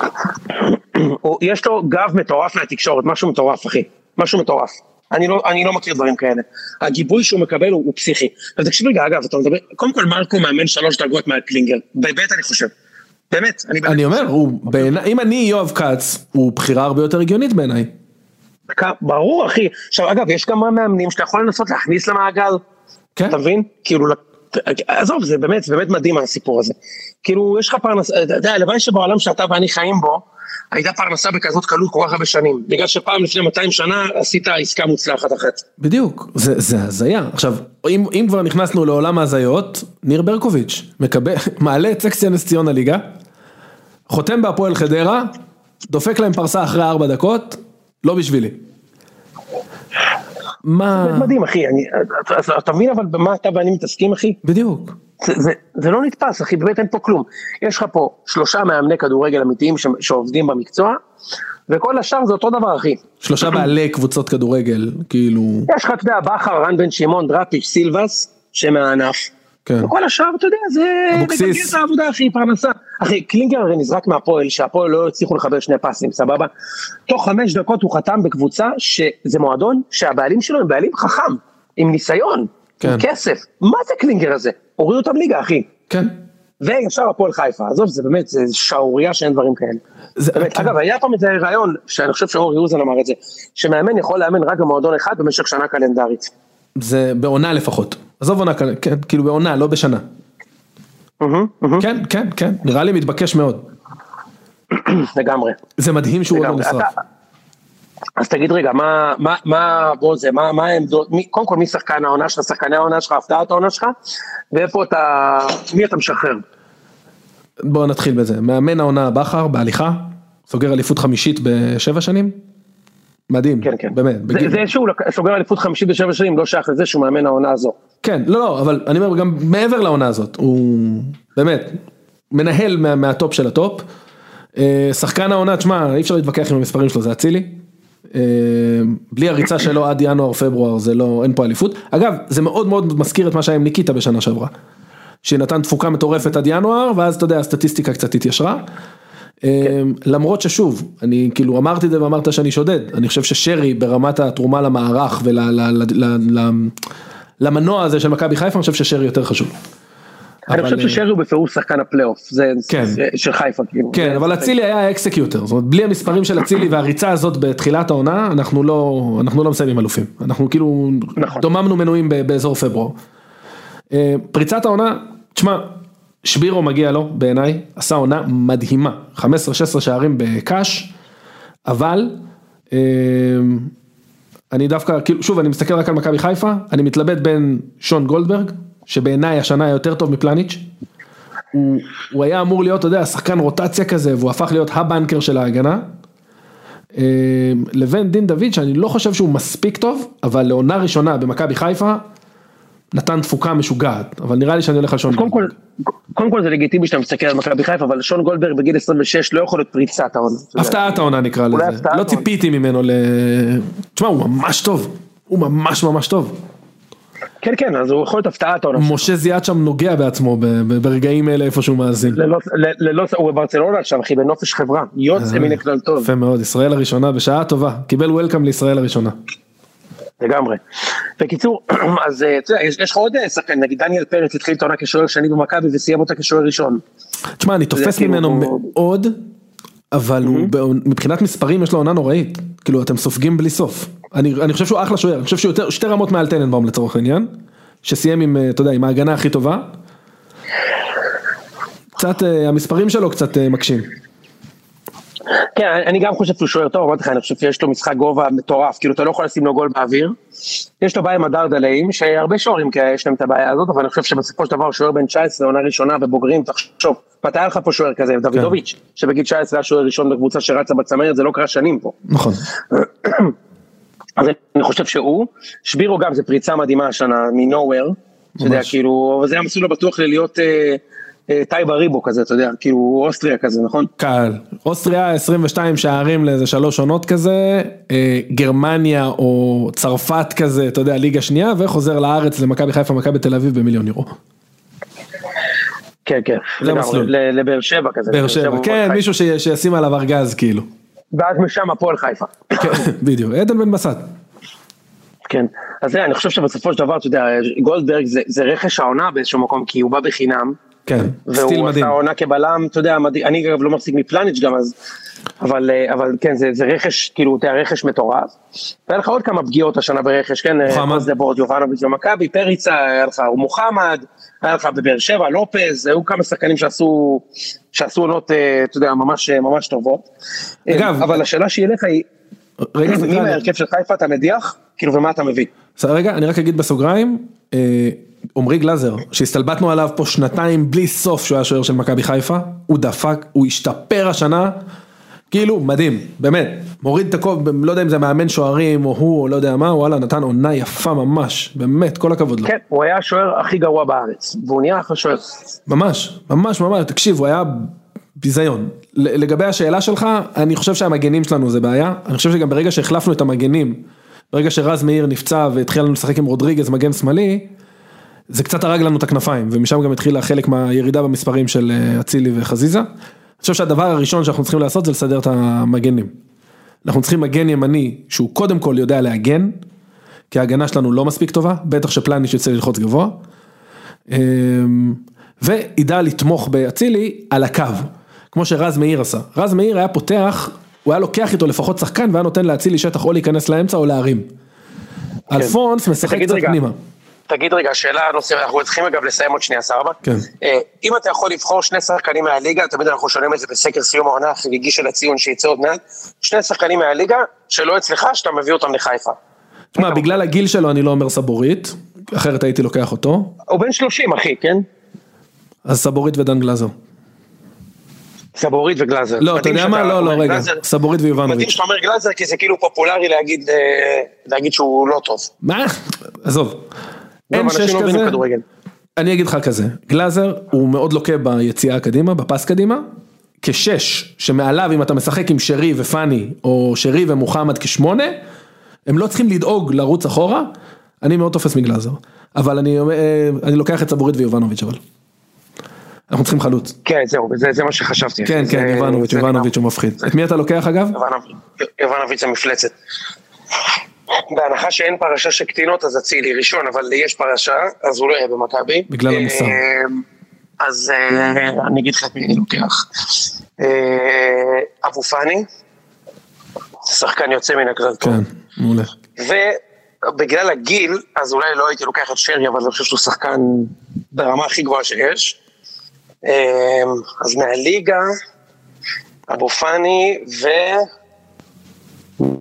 [clears throat] יש לו גב מטורף מהתקשורת, משהו מטורף אחי, משהו מטורף. אני לא, אני לא מכיר דברים כאלה. הגיבוי שהוא מקבל הוא, הוא פסיכי. אז תקשיב רגע, אגב, אתה מדבר, קודם כל מרקו מאמן שלוש דרגות מעל קלינגר, באמת אני חושב. באמת, אני באמת. אני אומר, הוא בעיניי, אם אני יואב כץ, הוא בחירה הרבה יותר הגיונית בעיניי. ברור אחי. עכשיו אגב, יש כמה מאמנים שאתה יכול לנסות להכניס למעגל, כן. אתה מבין? כאילו, עזוב, זה באמת, זה באמת מדהים הסיפור הזה. כאילו, יש לך פרנסה, אתה יודע, הלוואי שבעולם שאתה ואני חיים בו, הייתה פרנסה בכזאת קלות כל כך הרבה שנים. בגלל שפעם לפני 200 שנה עשית עסקה מוצלחת אחת. בדיוק, זה, זה הזיה. עכשיו, אם, אם כבר נכנסנו לעולם ההזיות, ניר ברקוביץ', מקבל, [laughs] מעלה את סקציה נס ציונה ליגה, חותם בהפועל חדרה, דופק להם פרסה אחרי ארבע דקות, לא בשבילי. מה... זה מדהים אחי, אני, אתה, אתה, אתה מבין אבל במה אתה ואני מתעסקים אחי? בדיוק. זה, זה, זה לא נתפס אחי, באמת אין פה כלום. יש לך פה שלושה מאמני כדורגל אמיתיים ש, שעובדים במקצוע, וכל השאר זה אותו דבר אחי. שלושה בעלי קבוצות כדורגל, כאילו... יש לך, אתה יודע, בכר, רן בן שמעון, דראפיץ', סילבס, שהם מהענף. כן. וכל השאר, אתה יודע, זה... אבוקסיס. את העבודה, אחי, פרנסה. אחי, קלינגר הרי נזרק מהפועל, שהפועל לא הצליחו לחבר שני פסים, סבבה? תוך חמש דקות הוא חתם בקבוצה שזה מועדון שהבעלים שלו הם בעלים חכם, עם ניסיון, כן. עם כסף. מה זה קלינגר הזה? הורידו אותם ליגה, אחי. כן. וישר הפועל חיפה, עזוב, זה באמת, זה שערורייה שאין דברים כאלה. זה- באמת, כן. אגב, היה פעם איזה רעיון, שאני חושב שאורי אוזן אמר את זה, שמאמן יכול לאמן רק במועדון אחד במשך שנה קלנדרית. זה בעונה לפחות. עזוב עונה, כאן, כן, כאילו בעונה, לא בשנה. כן, כן, כן, נראה לי מתבקש מאוד. לגמרי. זה מדהים שהוא עוד לא. נשרף. אז תגיד רגע, מה, מה, מה, בוא זה, מה, מה העמדות, מי, קודם כל מי שחקן העונה שלך, שחקני העונה שלך, הפתעת העונה שלך, ואיפה אתה, מי אתה משחרר? בואו נתחיל בזה. מאמן העונה בכר בהליכה, סוגר אליפות חמישית בשבע שנים. מדהים, כן, כן. באמת. זה, בגיל- זה שהוא סוגר אליפות 57 שנים, לא שייך לזה שהוא מאמן העונה הזו. כן, לא, לא, אבל אני אומר גם מעבר לעונה הזאת, הוא באמת מנהל מה, מהטופ של הטופ. אה, שחקן העונה, תשמע, אי אפשר להתווכח עם המספרים שלו, זה אצילי. אה, בלי הריצה שלו עד ינואר-פברואר זה לא, אין פה אליפות. אגב, זה מאוד מאוד מזכיר את מה שהיה עם ניקיטה בשנה שעברה. שנתן תפוקה מטורפת עד ינואר, ואז אתה יודע, הסטטיסטיקה קצת התיישרה. אה, למרות ששוב, אני כאילו אמרתי את זה ואמרת שאני שודד, אני חושב ששרי ברמת התרומה למערך ולמנוע הזה של מכבי חיפה, אני חושב ששרי יותר חשוב. אני חושב ששרי הוא בפירוש שחקן הפלייאוף, זה, כן. של חיפה כאילו. כן, אבל אצילי היה ה executor, זאת אומרת בלי המספרים של אצילי והריצה הזאת בתחילת העונה, אנחנו לא, אנחנו לא מסיימים אלופים, אנחנו כאילו נכון. דוממנו מנויים באזור פברואר. אה, פריצת העונה, תשמע, שבירו מגיע לו בעיניי, עשה עונה מדהימה, 15-16 שערים בקאש, אבל אה, אני דווקא, כאילו, שוב אני מסתכל רק על מכבי חיפה, אני מתלבט בין שון גולדברג, שבעיניי השנה יותר טוב מפלניץ', הוא, הוא היה אמור להיות, אתה יודע, שחקן רוטציה כזה, והוא הפך להיות הבנקר של ההגנה. אה, לבין דין דוד, שאני לא חושב שהוא מספיק טוב, אבל לעונה ראשונה במכבי חיפה, נתן תפוקה משוגעת, אבל נראה לי שאני הולך על שון גולדברג. קודם כל זה לגיטימי שאתה מסתכל על מכבי חיפה, אבל שון גולדברג בגיל 26 לא יכול להיות פריצת העונה. הפתעת העונה נקרא לזה, לא. ציפיתי ממנו ל... תשמע, הוא ממש טוב, הוא ממש ממש טוב. כן, כן, אז הוא יכול להיות הפתעת העונה. משה זיאת שם נוגע בעצמו ברגעים אלה איפה שהוא מאזין. ללא, הוא בברצלונה עכשיו, אחי, בנופש חברה. יוצא מן הכלל טוב, יפה מאוד, ישראל הראשונה בשעה טובה, קיבל וולקאם לישראל הראשונה. לגמרי. בקיצור, [clears throat] אז אה, אתה יודע, יש לך עוד אה, שחקן, נגיד דניאל פרץ התחיל את העונה כשוער שני במכבי וסיים אותה כשוער ראשון. תשמע, אני תופס כאילו ממנו מאוד, אבל בעונ- מבחינת מספרים יש לו עונה נוראית. כאילו, אתם סופגים בלי סוף. אני חושב שהוא אחלה שוער, אני חושב שהוא יותר, שתי רמות מעל טננבאום לצורך העניין, שסיים עם, אה, אתה יודע, עם ההגנה הכי טובה. קצת, המספרים שלו קצת מקשים. כן, אני- גם חושב שהוא שוער טוב, אמרתי לך, אני חושב שיש לו משחק גובה מטורף, כאילו אתה לא יכול לשים לו גול באוויר. יש לו בעיה עם הדרדלאים, שהרבה שוערים יש להם את הבעיה הזאת, אבל אני חושב שבסופו של דבר שוער בן 19, עונה ראשונה ובוגרים, תחשוב, מתי היה לך פה שוער כזה, דוידוביץ', שבגיל 19 היה שוער ראשון בקבוצה שרצה בצמרת, זה לא קרה שנים פה. נכון. [clears throat] אז אני חושב שהוא, שבירו גם זה פריצה מדהימה השנה, אתה יודע, ממש. כאילו, זה המסלול הבטוח ללהיות אה, טייבה ריבו כזה, אתה יודע, כאילו אוסטריה כזה, נכון? קל. אוסטריה 22 שערים לאיזה שלוש עונות כזה, אה, גרמניה או צרפת כזה, אתה יודע, ליגה שנייה, וחוזר לארץ למכבי חיפה, מכבי תל אביב במיליון יורו. כן, כן, זה לגמרי, המסלול. ל- לבאר שבע כזה. באר שבע, כן. מישהו שישים עליו ארגז כאילו. ואז משם הפועל חיפה. כן, [coughs] בדיוק, עדן בן בסט. כן, אז אני חושב שבסופו של דבר, אתה יודע, גולדברג זה רכש העונה באיזשהו מקום, כי הוא בא בחינם, כן, סטיל והוא מדהים. עשה עונה כבלם, אתה יודע, מדהים, אני אגב לא מחזיק מפלניץ' גם אז, אבל, אה, אבל כן, זה, זה רכש, כאילו, אתה רכש מטורף. והיה לך עוד כמה פגיעות השנה ברכש, כן, מוחמד. דבורד, יובנוביץ' במכבי, פריצה, היה לך מוחמד, היה לך בבאר שבע, לופז, היו כמה שחקנים שעשו, שעשו עונות, אה, אתה יודע, ממש, ממש טובות. אגב, אבל השאלה שהיא אליך היא, רגע, [clears throat] מי מההרכב של חיפה אתה מדיח, כאילו, ומה אתה מביא? רגע, אני רק אגיד בסוגריים, אה, עמרי גלאזר, שהסתלבטנו עליו פה שנתיים בלי סוף שהוא היה שוער של מכבי חיפה, הוא דפק, הוא השתפר השנה, כאילו מדהים, באמת, מוריד את הכובע, לא יודע אם זה מאמן שוערים או הוא או לא יודע מה, וואלה נתן עונה יפה ממש, באמת, כל הכבוד לו, כן, הוא היה השוער הכי גרוע בארץ, והוא נהיה אחלה שוער. ממש, ממש ממש, תקשיב, הוא היה ביזיון. לגבי השאלה שלך, אני חושב שהמגנים שלנו זה בעיה, אני חושב שגם ברגע שהחלפנו את המגנים, ברגע שרז מאיר נפצע והתחיל לנו לשחק עם רודריגז מגן שמאלי, זה קצת הרג לנו את הכנפיים, ומשם גם התחילה חלק מהירידה במספרים של אה, אצילי וחזיזה. אני חושב שהדבר הראשון שאנחנו צריכים לעשות זה לסדר את המגנים. אנחנו צריכים מגן ימני שהוא קודם כל יודע להגן, כי ההגנה שלנו לא מספיק טובה, בטח שפלניץ' יוצא ללחוץ גבוה. אמ, וידע לתמוך באצילי על הקו, כמו שרז מאיר עשה. רז מאיר היה פותח, הוא היה לוקח איתו לפחות שחקן והיה נותן לאצילי שטח או להיכנס לאמצע או להרים. אלפונס משחק קצת רגע. פנימה. תגיד רגע, שאלה נוספת, אנחנו צריכים אגב לסיים עוד שנייה, סבבה? כן. אה, אם אתה יכול לבחור שני שחקנים מהליגה, תמיד אנחנו שואלים את זה בסקר סיום העונה החגיגי של הציון שיצא עוד מעט, שני שחקנים מהליגה, שלא אצלך, שאתה מביא אותם לחיפה. תשמע, בגלל הגיל שלו אני לא אומר סבורית, אחרת הייתי לוקח אותו, הוא בן 30 אחי, כן? אז סבורית ודן גלאזר. סבורית וגלאזר. לא, אתה מדהים יודע מה? לא, לא, רגע. סבורית מדהים ויובנוביץ'. שאתה אומר גלאזר, כי זה כאילו פופולרי להגיד, אה, להגיד שהוא לא טוב. מה? עזוב. אין גם אנשים שש לא כזה. אני אגיד לך כזה, גלאזר הוא מאוד לוקה ביציאה קדימה, בפס קדימה, כשש, שמעליו אם אתה משחק עם שרי ופאני, או שרי ומוחמד כשמונה, הם לא צריכים לדאוג לרוץ אחורה, אני מאוד תופס מגלאזר. אבל אני, אה, אני לוקח את סבורית ויובנוביץ' אבל. אנחנו צריכים חלוץ. כן, זהו, זה, זה מה שחשבתי. כן, כן, יובנוביץ', יובנוביץ' הוא מפחיד. את מי אתה לוקח אגב? יובנוביץ'- יובנוביץ' זה מפלצת. בהנחה שאין פרשה של קטינות אז אצילי ראשון, אבל יש פרשה, אז הוא לא יהיה במכבי. בגלל המוסר. אה, אז אה, אני אגיד לך את מי אני לוקח. אה, אבו פאני, שחקן יוצא מן הכלל טוב. כן, מעולה. ובגלל הגיל, אז אולי לא הייתי לוקח את שרי, אבל אני חושב שהוא שחקן ברמה הכי גבוהה שיש. אה, אז מהליגה, אבו פאני ו...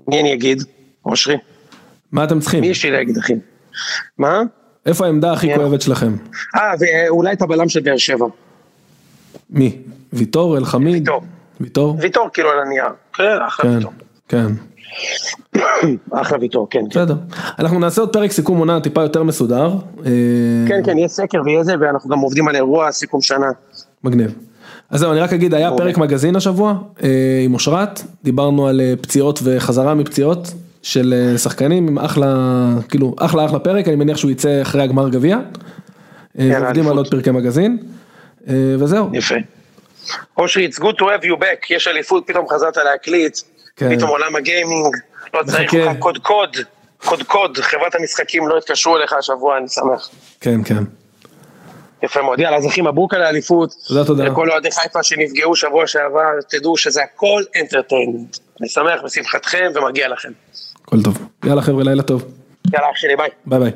מי אני אגיד? אושרי. מה אתם צריכים? מי יש לי להגיד, אחי? מה? איפה העמדה הכי כן. כואבת שלכם? אה, ואולי את הבלם של באר שבע. מי? ויטור, אלחמיד? ויטור. ויטור? ויטור כאילו על הנייר. כן, אחלה כן, ויטור. כן. [coughs] אחלה ויטור, כן. כן. בסדר. אנחנו נעשה עוד פרק סיכום עונה טיפה יותר מסודר. אה, כן, כן, יהיה סקר ויהיה זה, ואנחנו גם עובדים על אירוע סיכום שנה. מגניב. אז זהו, אני רק אגיד, היה מעולה. פרק מגזין השבוע אה, עם אושרת, דיברנו על אה, פציעות וחזרה מפציעות של אה, שחקנים, עם אחלה, כאילו, אחלה אחלה פרק, אני מניח שהוא יצא אחרי הגמר גביע. יאללה, ועובדים על. עוד פרקי מגזין. וזהו. יפה. אושרי, it's good to have you back, יש אליפות, פתאום חזרת להקליט, כן. פתאום עולם ה gaming, לא צריך מחכה. לך קוד קוד, קוד קוד, חברת המשחקים לא התקשרו אליך השבוע, אני שמח. כן, כן. יפה מאוד, יאללה, אז אחי מברוק על האליפות. תודה, תודה. לכל אוהדי חיפה שנפגעו שבוע שעבר, תדעו שזה הכל entertainment. אני שמח בשמחתכם ומגיע לכם. הכל טוב. יאללה חבר'ה, לילה טוב. יאללה, אח שלי, ביי. ביי ביי.